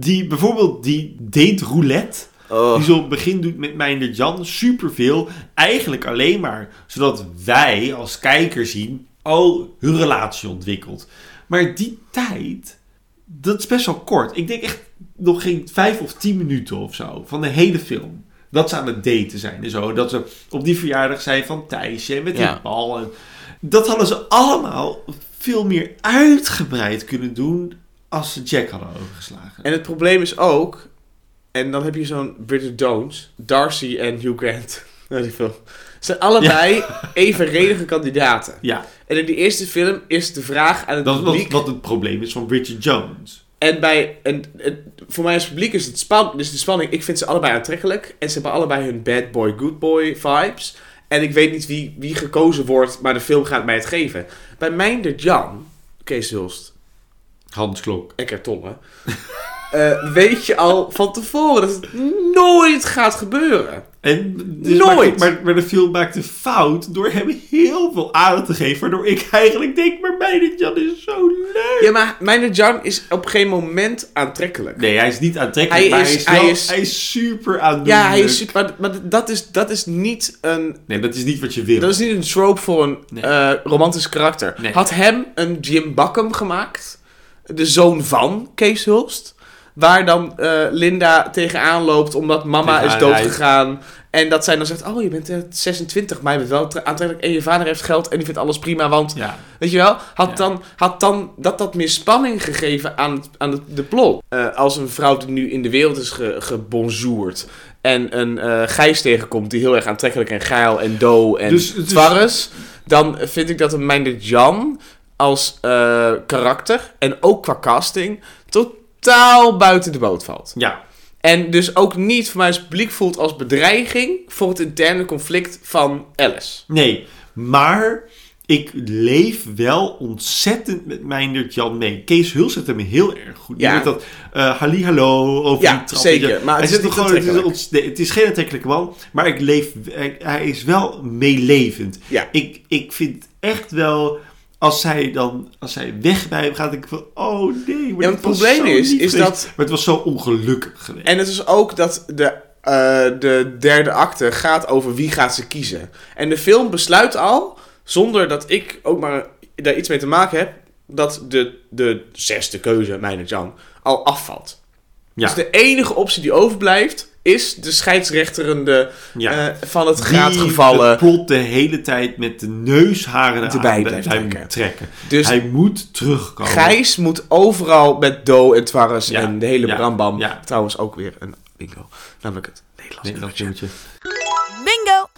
A: Die bijvoorbeeld die date roulette.
B: Oh.
A: Die zo op het begin doet met Mijnder Jan superveel. Eigenlijk alleen maar zodat wij als kijker zien. Oh, hun relatie ontwikkelt. Maar die tijd, dat is best wel kort. Ik denk echt nog geen vijf of tien minuten of zo van de hele film. Dat ze aan het daten zijn en zo. Dat ze op die verjaardag zijn van Thijsje en met
B: Ja.
A: die bal. En dat hadden ze allemaal veel meer uitgebreid kunnen doen als ze Jack hadden overgeslagen.
B: En het probleem is ook... En dan heb je zo'n Bridget Jones, Darcy en Hugh Grant. *laughs* Nou, die film. Ze zijn allebei evenredige kandidaten.
A: Ja,
B: En in die eerste film is de vraag aan het
A: dat is
B: publiek...
A: wat het probleem is van Bridget Jones.
B: En bij en, en voor mij als publiek is het span, dus de spanning. Ik vind ze allebei aantrekkelijk. En ze hebben allebei hun bad boy, good boy vibes. En ik weet niet wie, wie gekozen wordt, maar de film gaat mij het geven. Bij Mijnder Jan, Kees Hulst,
A: Hans Klok.
B: Eckert Tolle, *laughs* eh, weet je al van tevoren dat het nooit gaat gebeuren.
A: En dus
B: Nooit!
A: maar, maar de film maakt een fout door hem heel veel aandacht te geven. Waardoor ik eigenlijk denk, maar Mijnder Jan is zo leuk.
B: Ja, maar Mijnder Jan is op geen moment aantrekkelijk.
A: Nee, hij is niet aantrekkelijk,
B: Hij
A: maar
B: is-
A: hij is,
B: hij
A: wel,
B: is-
A: hij is super aandoenlijk.
B: Ja, hij is super. Maar, maar dat, is, dat is niet een
A: Nee, dat is niet wat je wil.
B: Dat is niet een trope voor een
A: Nee.
B: eh, romantisch karakter.
A: Nee.
B: Had hem een Jim Bakum gemaakt, de zoon van Kees Hulst, waar dan eh, Linda tegenaan loopt omdat mama is doodgegaan. En dat zij dan zegt, oh je bent eh, 26, maar je bent wel aantrekkelijk en je vader heeft geld en die vindt alles prima, want
A: Ja.
B: Weet je wel? Had,
A: Ja.
B: dan, had dan dat dat meer spanning gegeven aan, aan de, de plot. Eh, als een vrouw die nu in de wereld is ge, gebonjourd en een eh Gijs tegenkomt die heel erg aantrekkelijk en geil en do en
A: Dus- dus-
B: twarres, dan vind ik dat een Mijnder Jan als eh, karakter en ook qua casting totaal buiten de boot valt.
A: Ja,
B: En dus ook niet voor mij als publiek voelt als bedreiging voor het interne conflict van Alice.
A: nee. Maar ik leef wel ontzettend met Mijndert Jan mee. Kees Huls zet hem heel erg goed.
B: Ja.
A: Dat uh, halli hallo over
B: Ja,
A: die trap.
B: zeker, maar het
A: Hij
B: is
A: zit
B: niet
A: gewoon, het, is, nee, het is geen aantrekkelijke man, maar ik leef, hij, hij is wel meelevend.
B: Ja.
A: Ik, ik vind echt wel, als zij dan, als zij weg bij hem gaat, denk ik van, oh nee. Maar
B: Ja, het probleem is- is dat-
A: Maar het was zo ongelukkig geweest.
B: En het is ook dat de, eh, de derde acte gaat over wie gaat ze kiezen. En de film besluit al, zonder dat ik ook maar daar iets mee te maken heb, dat de, de zesde keuze, mijn Jan, al afvalt.
A: ja.
B: Dus de enige optie die overblijft, is de scheidsrechterende
A: Ja.
B: eh, van het
A: Die
B: gaat gevallen.
A: het plot de hele tijd met de neusharen
B: Erbij blijft
A: hem
B: trekken.
A: trekken.
B: Dus
A: hij moet terugkomen.
B: Gijs moet overal met Do en Twarres
A: Ja,
B: en de hele
A: ja,
B: brambam. Trouwens ook weer een bingo. Namelijk het Nederlands.
A: Nee,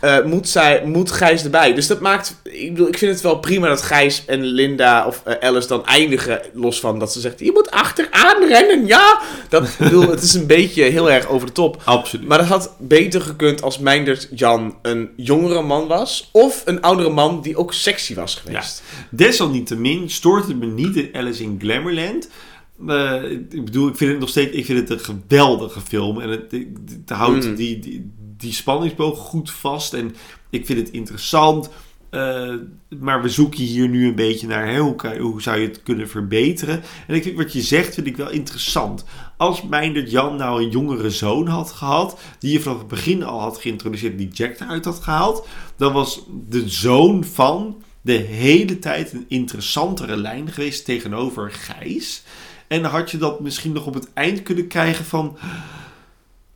A: dat moet
B: zij, moet Gijs erbij. Dus dat maakt... Ik, bedoel, ik vind het wel prima dat Gijs en Linda of eh, Alice dan eindigen... los van dat ze zegt... Je moet achteraan rennen, ja! Dat, bedoel, het is een beetje heel erg over de top.
A: Absoluut.
B: Maar dat had beter gekund als Meindert Jan een jongere man was. Of een oudere man die ook sexy was geweest.
A: Desalniettemin stoort het me niet in Alice in Glamourland. Eh, ik bedoel, ik vind het nog steeds ik vind het een geweldige film. En het, het, het houdt
B: Mm.
A: die, die, die spanningsboog goed vast. En ik vind het interessant. Eh, maar we zoeken hier nu een beetje naar hoe, zou je het kunnen verbeteren. En ik vind wat je zegt, vind ik wel interessant. Als Meindert Jan nou een jongere zoon had gehad, die je vanaf het begin al had geïntroduceerd, die Jack eruit had gehaald, dan was de zoon van de hele tijd een interessantere lijn geweest tegenover Gijs. En dan had je dat misschien nog op het eind kunnen krijgen van.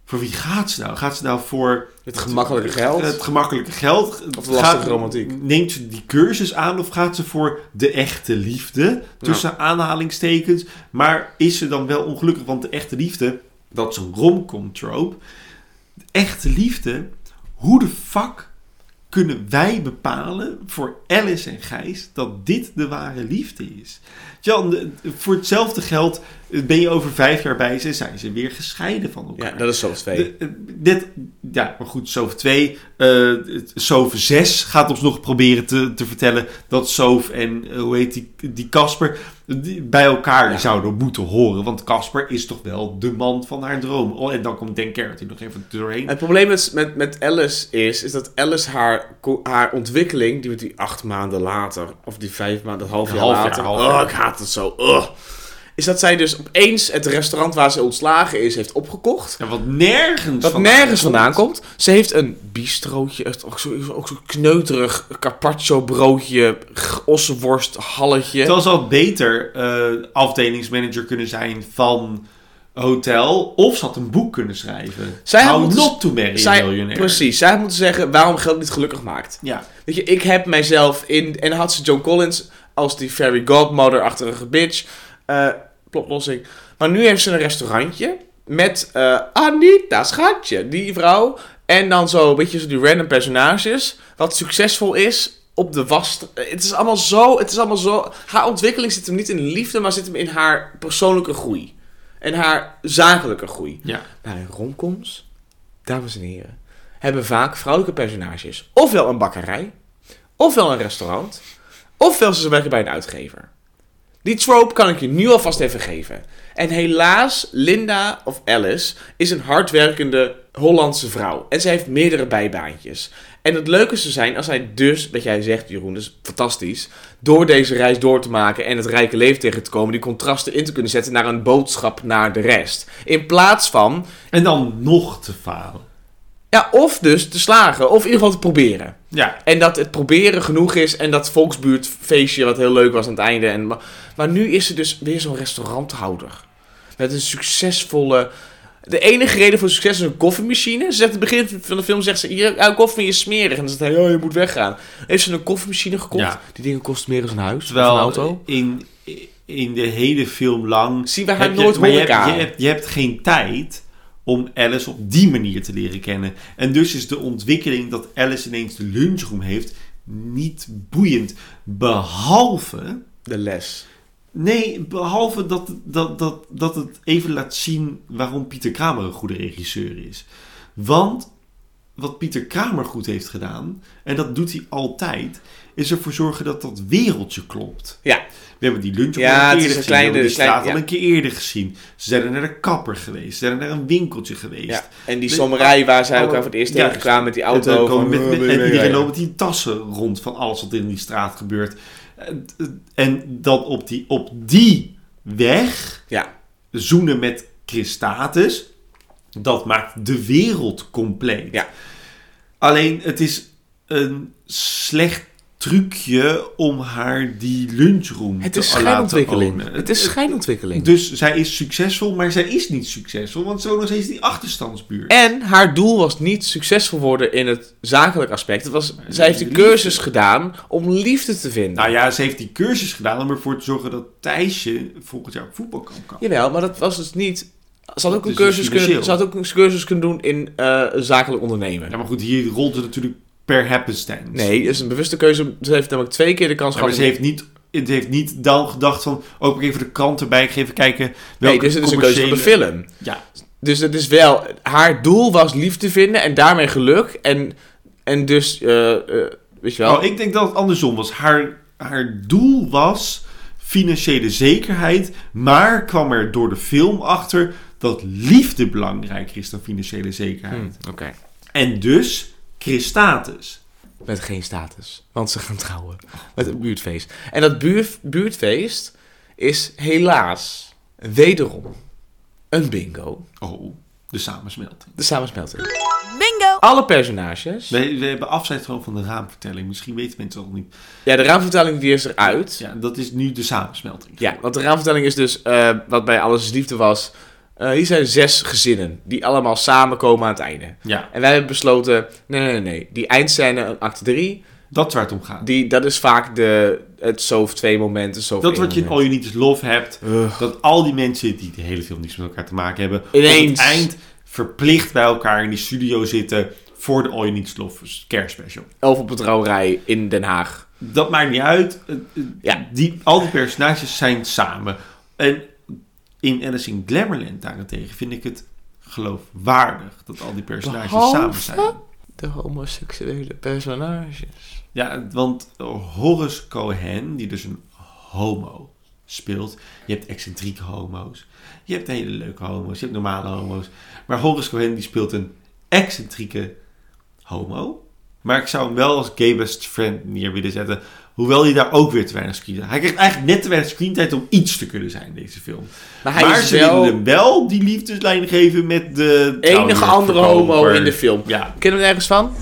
A: Voor wie gaat ze nou? Gaat ze nou voor.
B: Het gemakkelijke geld?
A: Het gemakkelijke geld.
B: Of lastige romantiek?
A: Neemt ze die cursus aan of gaat ze voor de echte liefde? Tussen aanhalingstekens. Maar is ze dan wel ongelukkig? Want de echte liefde, dat is een romcom trope. De echte liefde, hoe de fuck kunnen wij bepalen voor Alice en Gijs dat dit de ware liefde is? Jan, voor hetzelfde geld ben je over vijf jaar bij ze, zijn ze weer gescheiden van elkaar.
B: Ja, dat is Sof 2.
A: De- eh, dit, ja, maar goed, Soof 2. eh Soof 6 gaat ons nog proberen te, te vertellen dat Soof en, eh, hoe heet die, die Casper, die bij elkaar zouden moeten horen. Want Casper is toch wel de man van haar droom. Oh, en dan komt Dan Carrot nog even doorheen.
B: Het probleem met, met, met Alice is, is dat Alice haar, haar ontwikkeling, die, die acht maanden later, of die vijf maanden, half jaar
A: half jaar,
B: later,
A: half
B: oh,
A: jaar.
B: ik haat het zo, ugh. Is dat zij dus opeens het restaurant waar ze ontslagen is, heeft opgekocht.
A: Ja, wat nergens
B: Wat
A: vandaan
B: nergens vandaan komt. Ze heeft een bistrootje, echt ook zo, ook zo kneuterig carpaccio broodje, ossenworst halletje.
A: Terwijl ze had beter eh, afdelingsmanager kunnen zijn van hotel. Of ze had een boek kunnen schrijven.
B: Zij
A: How
B: moeten-
A: not to marry
B: zij,
A: a millionaire.
B: Precies, zij had moeten zeggen waarom geld niet gelukkig maakt.
A: Ja.
B: Weet je, ik heb mijzelf in... En had ze Joan Collins als die fairy godmother-achtige bitch. Eh plotlossing. Maar nu heeft ze een restaurantje met eh, Anita, schatje, die vrouw. En dan zo, een beetje zo die random personages. Wat succesvol is op de was. Het is allemaal zo, het is allemaal zo... Haar ontwikkeling zit hem niet in de liefde, maar zit hem in haar persoonlijke groei. En haar zakelijke groei.
A: Ja.
B: In romcoms, dames en heren, hebben vaak vrouwelijke personages ofwel een bakkerij, ofwel een restaurant, ofwel ze werken bij een uitgever. Die trope kan ik je nu alvast even geven. En helaas, Linda of Alice is een hardwerkende Hollandse vrouw. En zij heeft meerdere bijbaantjes. En het leuke zou zijn als zij dus, wat jij zegt Jeroen, is fantastisch, door deze reis door te maken en het rijke leven tegen te komen, die contrasten in te kunnen zetten naar een boodschap naar de rest. In plaats van...
A: En dan nog te falen.
B: Ja, of dus te slagen, of in ieder geval te proberen.
A: Ja.
B: En dat het proberen genoeg is en dat volksbuurtfeestje wat heel leuk was aan het einde. En, maar, maar nu is ze dus weer zo'n restauranthouder. Met een succesvolle... De enige reden voor succes is een koffiemachine. Ze zegt het begin van de film zegt ze, jouw koffie is smerig. En dan zegt hij, oh, je moet weggaan. Heeft ze een koffiemachine gekocht?
A: Ja.
B: Die dingen kosten meer dan een huis of
A: Terwijl
B: een auto.
A: In, in de hele film lang...
B: Zien we haar
A: je-
B: nooit
A: je
B: horeca.
A: hebt, je, hebt, je hebt geen tijd om Alice op die manier te leren kennen. En dus is de ontwikkeling dat Alice ineens de lunchroom heeft niet boeiend. Behalve...
B: De les.
A: Nee, behalve dat, dat, dat, dat het even laat zien waarom Pieter Kramer een goede regisseur is. Want wat Pieter Kramer goed heeft gedaan, en dat doet hij altijd, is ervoor zorgen dat dat wereldje klopt.
B: Ja.
A: We hebben die lunch al
B: Ja,
A: een keer
B: is
A: gezien. we hebben die
B: kleine-
A: straat al
B: ja.
A: een keer eerder gezien. Ze zijn er naar de kapper geweest. Ze zijn er naar een winkeltje geweest.
B: Ja, en die sommerij waar zij
A: alle-
B: elkaar voor het eerst tegenkwamen met die auto.
A: met,
B: "Oh,
A: met- en iedereen
B: meerijden?"
A: loopt met die tassen rond van alles wat in die straat gebeurt. En, en dan op die, op die weg
B: Ja.
A: zoenen met Christatus, dat maakt de wereld compleet.
B: Ja.
A: Alleen het is een slecht trucje om haar die lunchroom
B: Het
A: te
B: is
A: laten
B: schijnontwikkeling.
A: ownen.
B: Het is schijnontwikkeling.
A: Dus zij is succesvol, maar zij is niet succesvol, want zo nog steeds die achterstandsbuurt.
B: En haar doel was niet succesvol worden in het zakelijk aspect. Het was, zij heeft een
A: liefde.
B: cursus gedaan om liefde te vinden.
A: Nou ja, ze heeft die cursus gedaan om ervoor te zorgen dat Thijsje volgend jaar op voetbal kan komen.
B: Jawel, maar dat was dus niet... Ze had ook, een
A: dus
B: cursus, kunnen, ze had ook een cursus kunnen doen in eh, zakelijk ondernemen.
A: Ja, maar goed, hier rolt het natuurlijk per happenstance.
B: Nee, het is een bewuste keuze. Ze heeft namelijk twee keer de kans
A: Ja, maar
B: gehad.
A: ze heeft niet, het heeft niet dan gedacht van... Oh, ik even de krant erbij. Even kijken
B: Nee,
A: welke
B: dus het is een keuze van de film.
A: Ja.
B: Dus het is wel... Haar doel was liefde vinden en daarmee geluk. En, en dus... eh, eh, weet je wel?
A: Oh, ik denk dat het andersom was. Haar, haar doel was financiële zekerheid, maar kwam er door de film achter dat liefde belangrijker is dan financiële zekerheid.
B: Hm, Oké.
A: En dus Christatus.
B: Met geen status. Want ze gaan trouwen. Met een buurtfeest. En dat buur, buurtfeest is helaas wederom een bingo.
A: Oh, de samensmelting.
B: De samensmelting.
I: Bingo!
B: Alle personages.
A: We, we hebben afscheid gewoon van de raamvertelling. Misschien weten mensen dat nog niet.
B: Ja, de raamvertelling die is eruit.
A: Ja, dat is nu de samensmelting.
B: Ja, want de raamvertelling is dus, eh, wat bij Alles is Liefde was... eh, hier zijn zes gezinnen die allemaal samenkomen aan het einde.
A: Ja.
B: En wij hebben besloten, nee, nee, nee, die eindscène, acte 3...
A: Dat is waar het om gaat.
B: Die, dat is vaak de, het zo twee momenten, zo
A: Dat wat je in All You Need Is Love hebt.
B: Ugh.
A: Dat al die mensen die de hele film niets met elkaar te maken hebben.
B: Ineens.
A: Op het eind verplicht bij elkaar in die studio zitten. Voor de All You Need Is Love kerstspecial.
B: Of op een trouwerij in Den Haag.
A: Dat maakt niet uit. Eh, eh,
B: Ja.
A: Die, al die personages zijn samen. En in Alice in Glamourland daarentegen vind ik het geloofwaardig. Dat al die personages
B: Behalve
A: samen zijn.
B: De homoseksuele personages.
A: Ja, want Horace Cohen, die dus een homo speelt. Je hebt excentrieke homo's. Je hebt hele leuke homo's. Je hebt normale homo's. Maar Horace Cohen die speelt een excentrieke homo. Maar ik zou hem wel als gay best friend neer willen zetten. Hoewel hij daar ook weer te weinig screen Hij krijgt eigenlijk net te weinig screentijd om iets te kunnen zijn in deze film.
B: Maar hij is
A: ze
B: wel-
A: willen hem wel die liefdeslijn geven met de...
B: Enige andere homo in de film.
A: Ja.
B: Ken je er ergens van?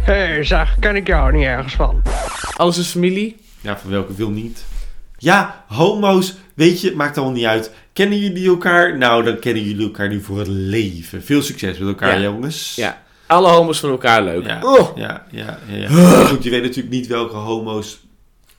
L: Hé, hey, zeg, ken ik jou niet ergens van?
B: Alles is familie?
A: Ja, van welke wil niet? Ja, homo's, weet je, maakt allemaal niet uit. Kennen jullie elkaar? Nou, dan kennen jullie elkaar nu voor het leven. Veel succes met elkaar,
B: Ja.
A: jongens.
B: Ja. Alle homo's van elkaar leuk.
A: Ja,
B: Oh.
A: ja, ja. ja, Goed, je weet natuurlijk niet welke homo's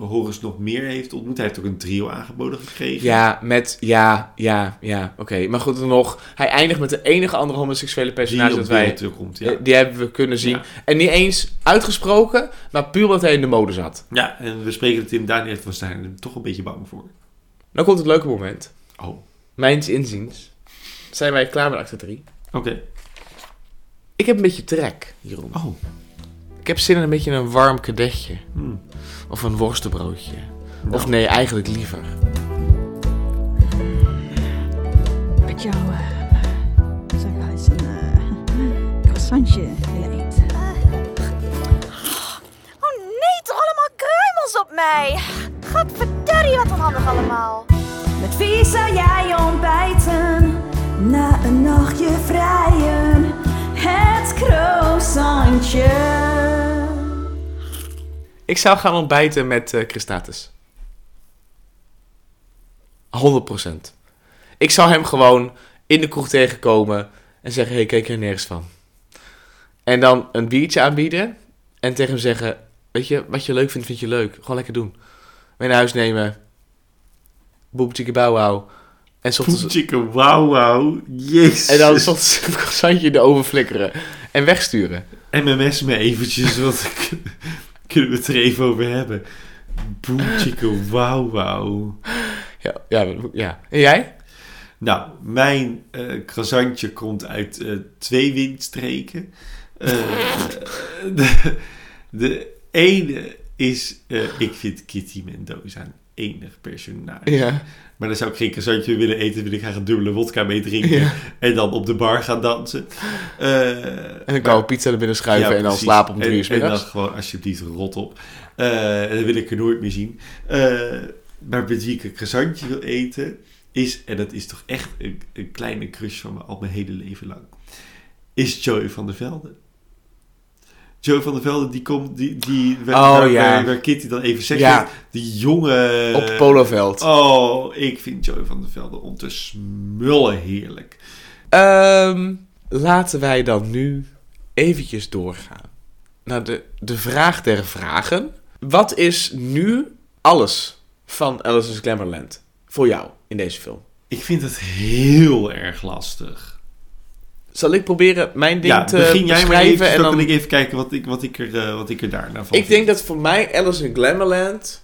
A: Horus nog meer heeft ontmoet. Hij heeft ook een trio aangeboden gekregen.
B: Ja, met... Ja, ja, ja. Oké. Maar goed, dan nog. Hij eindigt met de enige andere homoseksuele personage
A: Die
B: dat wij...
A: terugkomt, ja.
B: eh, Die hebben we kunnen zien.
A: Ja.
B: En niet eens uitgesproken, maar puur omdat hij in de mode zat.
A: Ja, en we spreken het in Daniel van zijn er toch een beetje bang voor.
B: Nou komt het leuke moment.
A: Oh,
B: Mijns inziens zijn wij klaar met acte 3.
A: oké.
B: Ik heb een beetje trek, Jeroen.
A: Oh,
B: Ik heb zin in een beetje een warm kadetje.
A: hmm.
B: Of een worstenbroodje.
A: Nou.
B: Of nee, eigenlijk liever.
M: met jou uh, zou ik wel eens een eh, croissantje willen eten.
I: Oh nee, toch allemaal kruimels op mij. Gadverdurrie, wat onhandig allemaal.
M: Met wie zou jij ontbijten na een nachtje vrijen? Het croissantje.
B: Ik zou gaan ontbijten met eh Christatus. 100%. Ik zou hem gewoon in de kroeg tegenkomen en zeggen: Hey, kijk er nergens van. En dan een biertje aanbieden en tegen hem zeggen: Weet je, wat je leuk vindt, vind je leuk. Gewoon lekker doen. Mee naar huis nemen. Bauw wauw. En s ochtends-
A: Chicken wauw wauw. Jezus.
B: En dan s ochtends *laughs* een croissantje in de oven flikkeren. En wegsturen.
A: MMS me eventjes, want kunnen we het er even over hebben. Boom chicken wauw wauw.
B: Ja, ja, ja. En jij?
A: Nou, mijn eh croissantje komt uit eh, twee windstreken. Eh, *laughs* de, de ene is, ik vind Kitty Mendoza enig personage.
B: Ja.
A: Maar dan zou ik geen croissantje willen eten, wil ik graag een dubbele wodka mee drinken.
B: Ja.
A: En dan op de bar gaan dansen. Eh,
B: En een koude pizza er binnen schuiven
A: ja,
B: en dan slapen om drie uur
A: En dan gewoon alsjeblieft rot op. Eh, en dan wil ik er nooit meer zien. Eh, maar met wie ik een croissantje wil eten is, en dat is toch echt een, een kleine crush van me al mijn hele leven lang, is Joey van der Velde. Joey van der Velde, die komt, die, die waar,
B: Oh,
A: waar,
B: ja.
A: waar- Kitty dan even zegt,
B: Ja.
A: die jonge...
B: Op Poloveld.
A: Oh, ik vind Joey van der Velde om te smullen heerlijk.
B: Ehm, laten wij dan nu eventjes doorgaan naar de, de vraag der vragen. Wat is nu alles van Alice's Glamourland voor jou in deze film?
A: Ik vind het heel erg lastig.
B: Zal ik proberen mijn ding
A: Ja,
B: te
A: begin jij maar even,
B: en
A: dan
B: dan...
A: kan ik even kijken wat ik, wat ik, er, eh, wat ik er daarna van
B: Ik denk dat voor mij Alice in Glamourland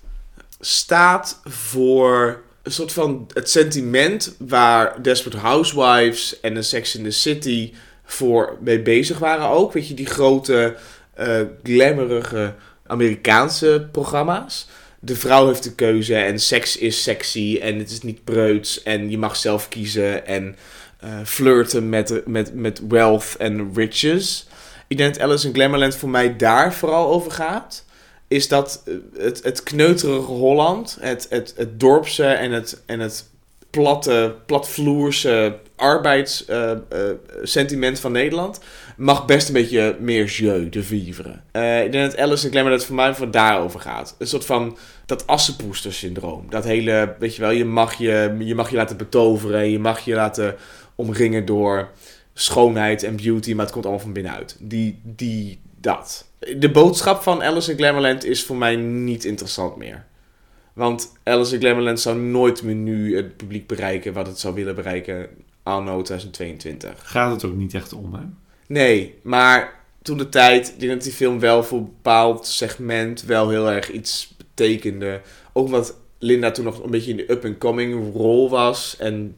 B: staat voor een soort van het sentiment waar Desperate Housewives en The Sex in the City voor mee bezig waren ook. Weet je, die grote, eh glamourige Amerikaanse programma's. De vrouw heeft de keuze en seks is sexy en het is niet preuts en je mag zelf kiezen en flirten met, met, met wealth en riches. Ik denk dat Alice in Glamourland voor mij daar vooral over gaat. Is dat eh, het, het kneuterige Holland, het, het, het dorpse en het, en het platte, platvloerse arbeidssentiment van Nederland mag best een beetje meer jeu de vivre. Eh, ik denk dat Alice in Glamourland voor mij voor daarover gaat. Een soort van dat assenpoester-syndroom. Dat hele, weet je wel, je mag je, je mag je laten betoveren, je mag je laten omringen door schoonheid en beauty, maar het komt allemaal van binnenuit. Die, die, dat. De boodschap van Alice in Glamourland is voor mij niet interessant meer. Want Alice in Glamourland zou nooit meer nu het publiek bereiken wat het zou willen bereiken anno 2022.
A: Gaat het ook niet echt om, hè?
B: Nee, maar toen de tijd, ik denk dat die film wel voor een bepaald segment wel heel erg iets betekende. Ook omdat Linda toen nog een beetje in de up-and-coming rol was. En,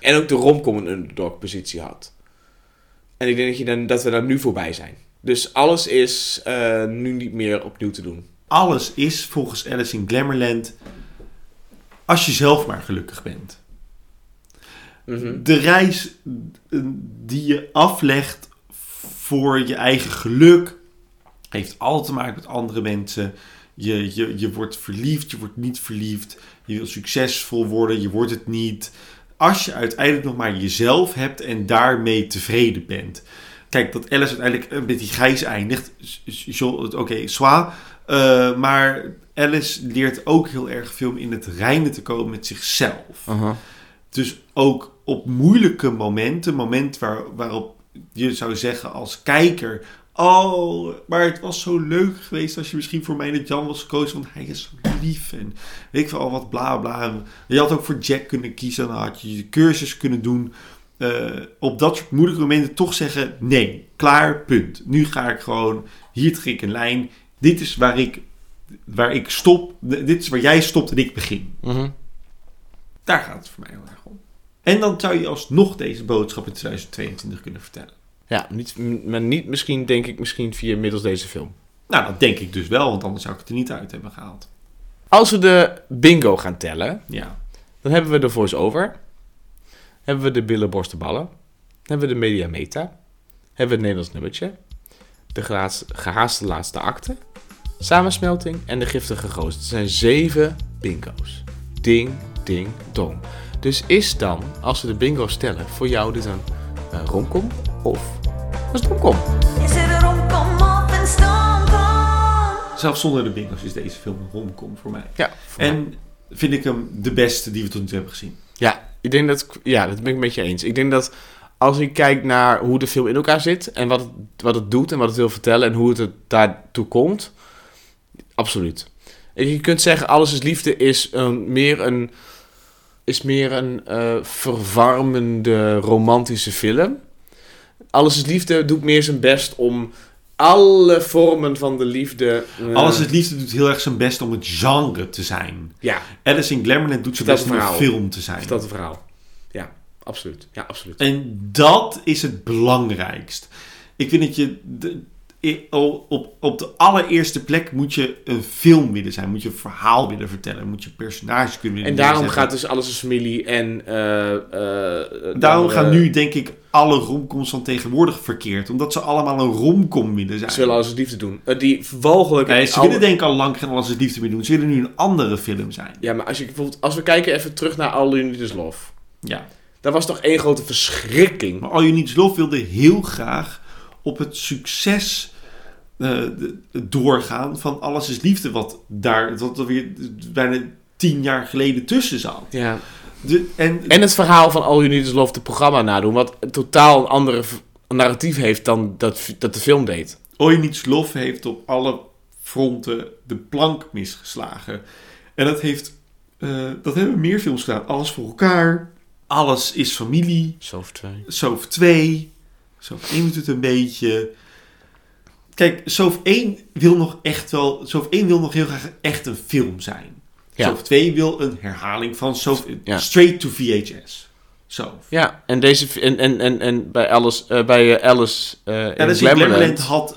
B: en ook de romcom een underdog positie had. En ik denk dat, je dan, dat we daar nu voorbij zijn. Dus alles is eh, nu niet meer opnieuw te doen.
A: Alles is volgens Alice in Glamourland als je zelf maar gelukkig bent.
B: Mhm.
A: De reis eh, die je aflegt voor je eigen geluk heeft altijd te maken met andere mensen. Je, je, je wordt verliefd, je wordt niet verliefd. Je wil succesvol worden, je wordt het niet. Als je uiteindelijk nog maar jezelf hebt en daarmee tevreden bent. Kijk, dat Alice uiteindelijk eh, met die gijs eindigt. Oké, okay, zwaar. Eh, maar Alice leert ook heel erg veel om in het reinen te komen met zichzelf. Dus ook op moeilijke momenten, moment waar, waarop je zou zeggen als kijker... Oh, maar het was zo leuk geweest als je misschien voor mij Jan was gekozen, want hij is zo lief en weet ik veel al wat bla bla. Je had ook voor Jack kunnen kiezen, dan had je je cursus kunnen doen. Eh, op dat soort moeilijke momenten toch zeggen, nee, klaar, punt. Nu ga ik gewoon, hier trek ik een lijn. Dit is waar ik, waar ik stop, dit is waar jij stopt en ik begin.
B: Mhm.
A: Daar gaat het voor mij heel erg om. En dan zou je alsnog deze boodschap in 2022 kunnen vertellen.
B: Ja, niet, maar niet misschien, denk ik, misschien via middels deze film.
A: Nou, dat denk ik dus wel, want anders zou ik het er niet uit hebben gehaald.
B: Als we de bingo gaan tellen,
A: Ja.
B: dan hebben we de voice-over. Hebben we de billen, borsten, ballen. Hebben we de media meta. Hebben we het Nederlands nummertje. De gehaast- gehaaste laatste akte. Samensmelting en de giftige goos. Het zijn zeven bingo's. Ding, ding, dong. Dus is dan, als we de bingo stellen, voor jou dit een uh, romcom of een stomkom?
C: Is het een romcom of een stomcom?
A: Zelfs zonder de bingo's is deze film een romcom voor mij.
B: Ja, voor
A: En vind ik hem de beste die we tot nu toe hebben gezien.
B: Ja, ik denk dat, ja, dat ben ik met je eens. Ik denk dat als ik kijk naar hoe de film in elkaar zit en wat het, wat het doet en wat het wil vertellen en hoe het er daartoe komt, absoluut. En je kunt zeggen, Alles is Liefde is een, meer een, is meer een eh, verwarmende romantische film. Alles is Liefde doet meer zijn best om alle vormen van de liefde... eh,
A: Alles het liefde doet heel erg zijn best om het genre te zijn.
B: Ja.
A: Alice in Glamourland doet zijn best om
B: een
A: film te zijn.
B: Een verhaal. Ja, absoluut. Ja, absoluut.
A: En dat is het belangrijkst. Ik vind dat je de, op, op de allereerste plek moet je een film willen zijn. Moet je een verhaal willen vertellen. Moet je personages kunnen
B: En daarom
A: neerzetten.
B: gaat dus alles als familie en... eh, eh,
A: Daarom
B: dan,
A: gaan nu, denk ik, alle romcoms van tegenwoordig verkeerd. Omdat ze allemaal een romcom willen zijn.
B: Ze willen alles als liefde doen. Eh, die walgelijke...
A: Nee, ze
B: alle-
A: willen denk ik al lang geen alles is liefde meer doen. Ze willen nu een andere film zijn.
B: Ja, maar als, je, bijvoorbeeld, als we kijken even terug naar All You Need Is Love.
A: Ja.
B: Dat was toch één grote verschrikking.
A: Maar All You Need Is Love wilde heel graag op het succes eh, doorgaan van Alles is Liefde. Wat daar wat er weer bijna tien jaar geleden tussen zat.
B: Ja.
A: De, en,
B: En het verhaal van All You Need Is Love, de programma nadoen. Wat een totaal een andere narratief heeft dan dat, dat de film deed.
A: All You Need Is Love heeft op alle fronten de plank misgeslagen. En dat heeft... eh, dat hebben meer films gedaan. Alles voor elkaar. Alles is familie.
B: Soft 2.
A: Sof 2. Sof 1 moet het een beetje... Kijk, Sof 1 wil nog echt wel... Sof 1 wil nog heel graag echt een film zijn.
B: Ja.
A: Sof 2 wil een herhaling van Sof...
B: Ja.
A: Straight to VHS. Sof.
B: Ja, en, deze, en, en, en, en bij Alice, eh, bij eh, Alice
A: Ja,
B: in. Glamorland
A: had,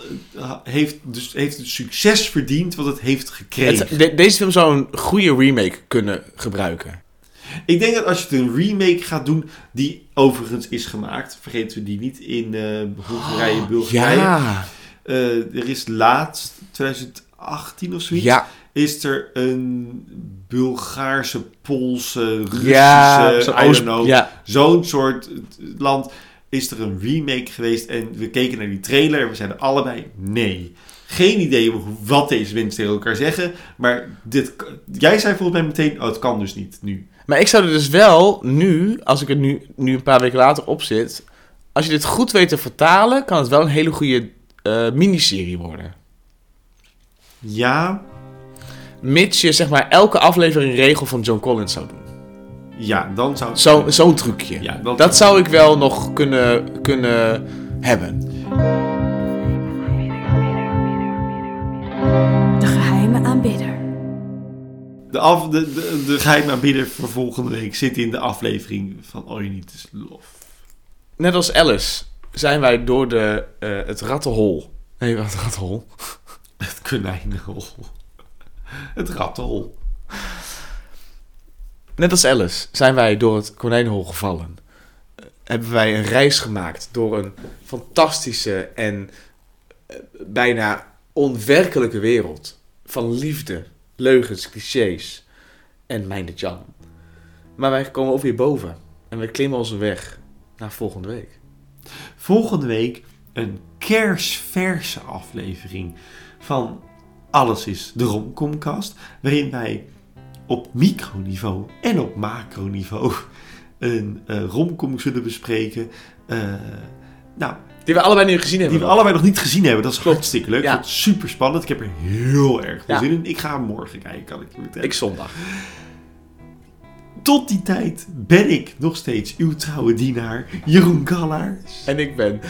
A: heeft, dus, heeft het succes verdiend wat het heeft gekregen.
B: Het- de- deze film zou een goede remake kunnen gebruiken.
A: Ik denk dat als je het een remake gaat doen, die overigens is gemaakt, vergeten we die niet, in eh Hongarije, Bulgarije.
B: Ja.
A: Eh, er is laatst, 2018 of zoiets,
B: Ja.
A: is er een Bulgaarse, Poolse, Russische,
B: Ja, zo'n
A: I don't
B: Oost-
A: know,
B: ja.
A: zo'n soort eh, land, is er een remake geweest en we keken naar die trailer en we zeiden allebei nee. Geen idee wat deze mensen tegen elkaar zeggen, maar dit, jij zei volgens mij meteen, oh het kan dus niet nu.
B: Maar ik zou er dus wel nu, als ik er nu, nu een paar weken later op zit... Als je dit goed weet te vertalen, kan het wel een hele goede eh, miniserie worden.
A: Ja.
B: Mits je zeg maar elke aflevering een regel van John Collins zou doen.
A: Ja, dan zou het...
B: Zo, zo'n trucje.
A: Ja, dat-
B: dat zou ik wel nog kunnen, kunnen hebben.
M: Aanbidder.
A: De, af, de, de, de geheime aanbidder voor volgende week zit in de aflevering van All You Need Is Love.
B: Net als Alice zijn wij door de, eh, het rattenhol... Nee, wat rattenhol? *laughs*
A: Het konijnenhol. Het rattenhol.
B: Net als Alice zijn wij door het konijnenhol gevallen. Hebben wij een reis gemaakt door een fantastische en eh, bijna onwerkelijke wereld. Van liefde, leugens, clichés en mijn de Jan. Maar wij komen ook weer boven. En we klimmen onze weg naar volgende week.
A: Volgende week een kersverse aflevering van Alles is de Romcomcast. Waarin wij op microniveau en op macroniveau een eh romcom zullen bespreken. Eh, nou,
B: Die we allebei nu gezien hebben.
A: Die we allebei nog niet gezien hebben. Dat is hartstikke leuk.
B: Ja.
A: Super spannend. Ik heb er heel erg veel
B: Ja.
A: zin in. Ik ga hem morgen kijken, kan ik vertellen.
B: Ik zondag.
A: Tot die tijd ben ik nog steeds uw trouwe dienaar, Jeroen Kallaars.
B: En ik ben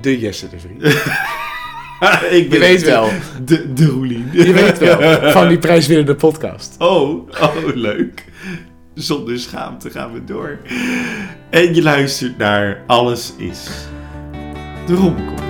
B: de Jesse de Vries. *laughs*
A: ik ben
B: Je weet wel.
A: De, de Roelien.
B: Je weet wel. Van die prijswinnende podcast.
A: Oh, oh, leuk. Zonder schaamte gaan we door. En je luistert naar Alles is de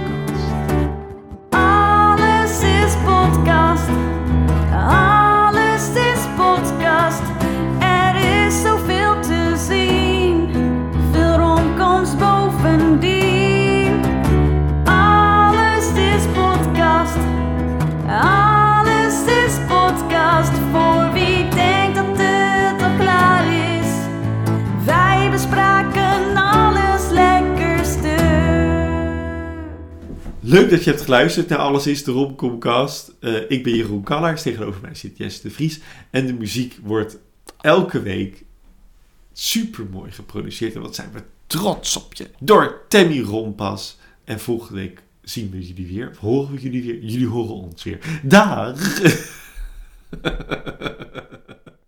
A: Leuk dat je hebt geluisterd naar Alles is de Romcomcast. Eh ik ben Jeroen Kallaars, tegenover mij zit Jesse de Vries. En de muziek wordt elke week super mooi geproduceerd. En wat zijn we trots op je. Door Tammy Rompas. En volgende week zien we jullie weer. Of horen we jullie weer. Jullie horen ons weer. Dag! *laughs*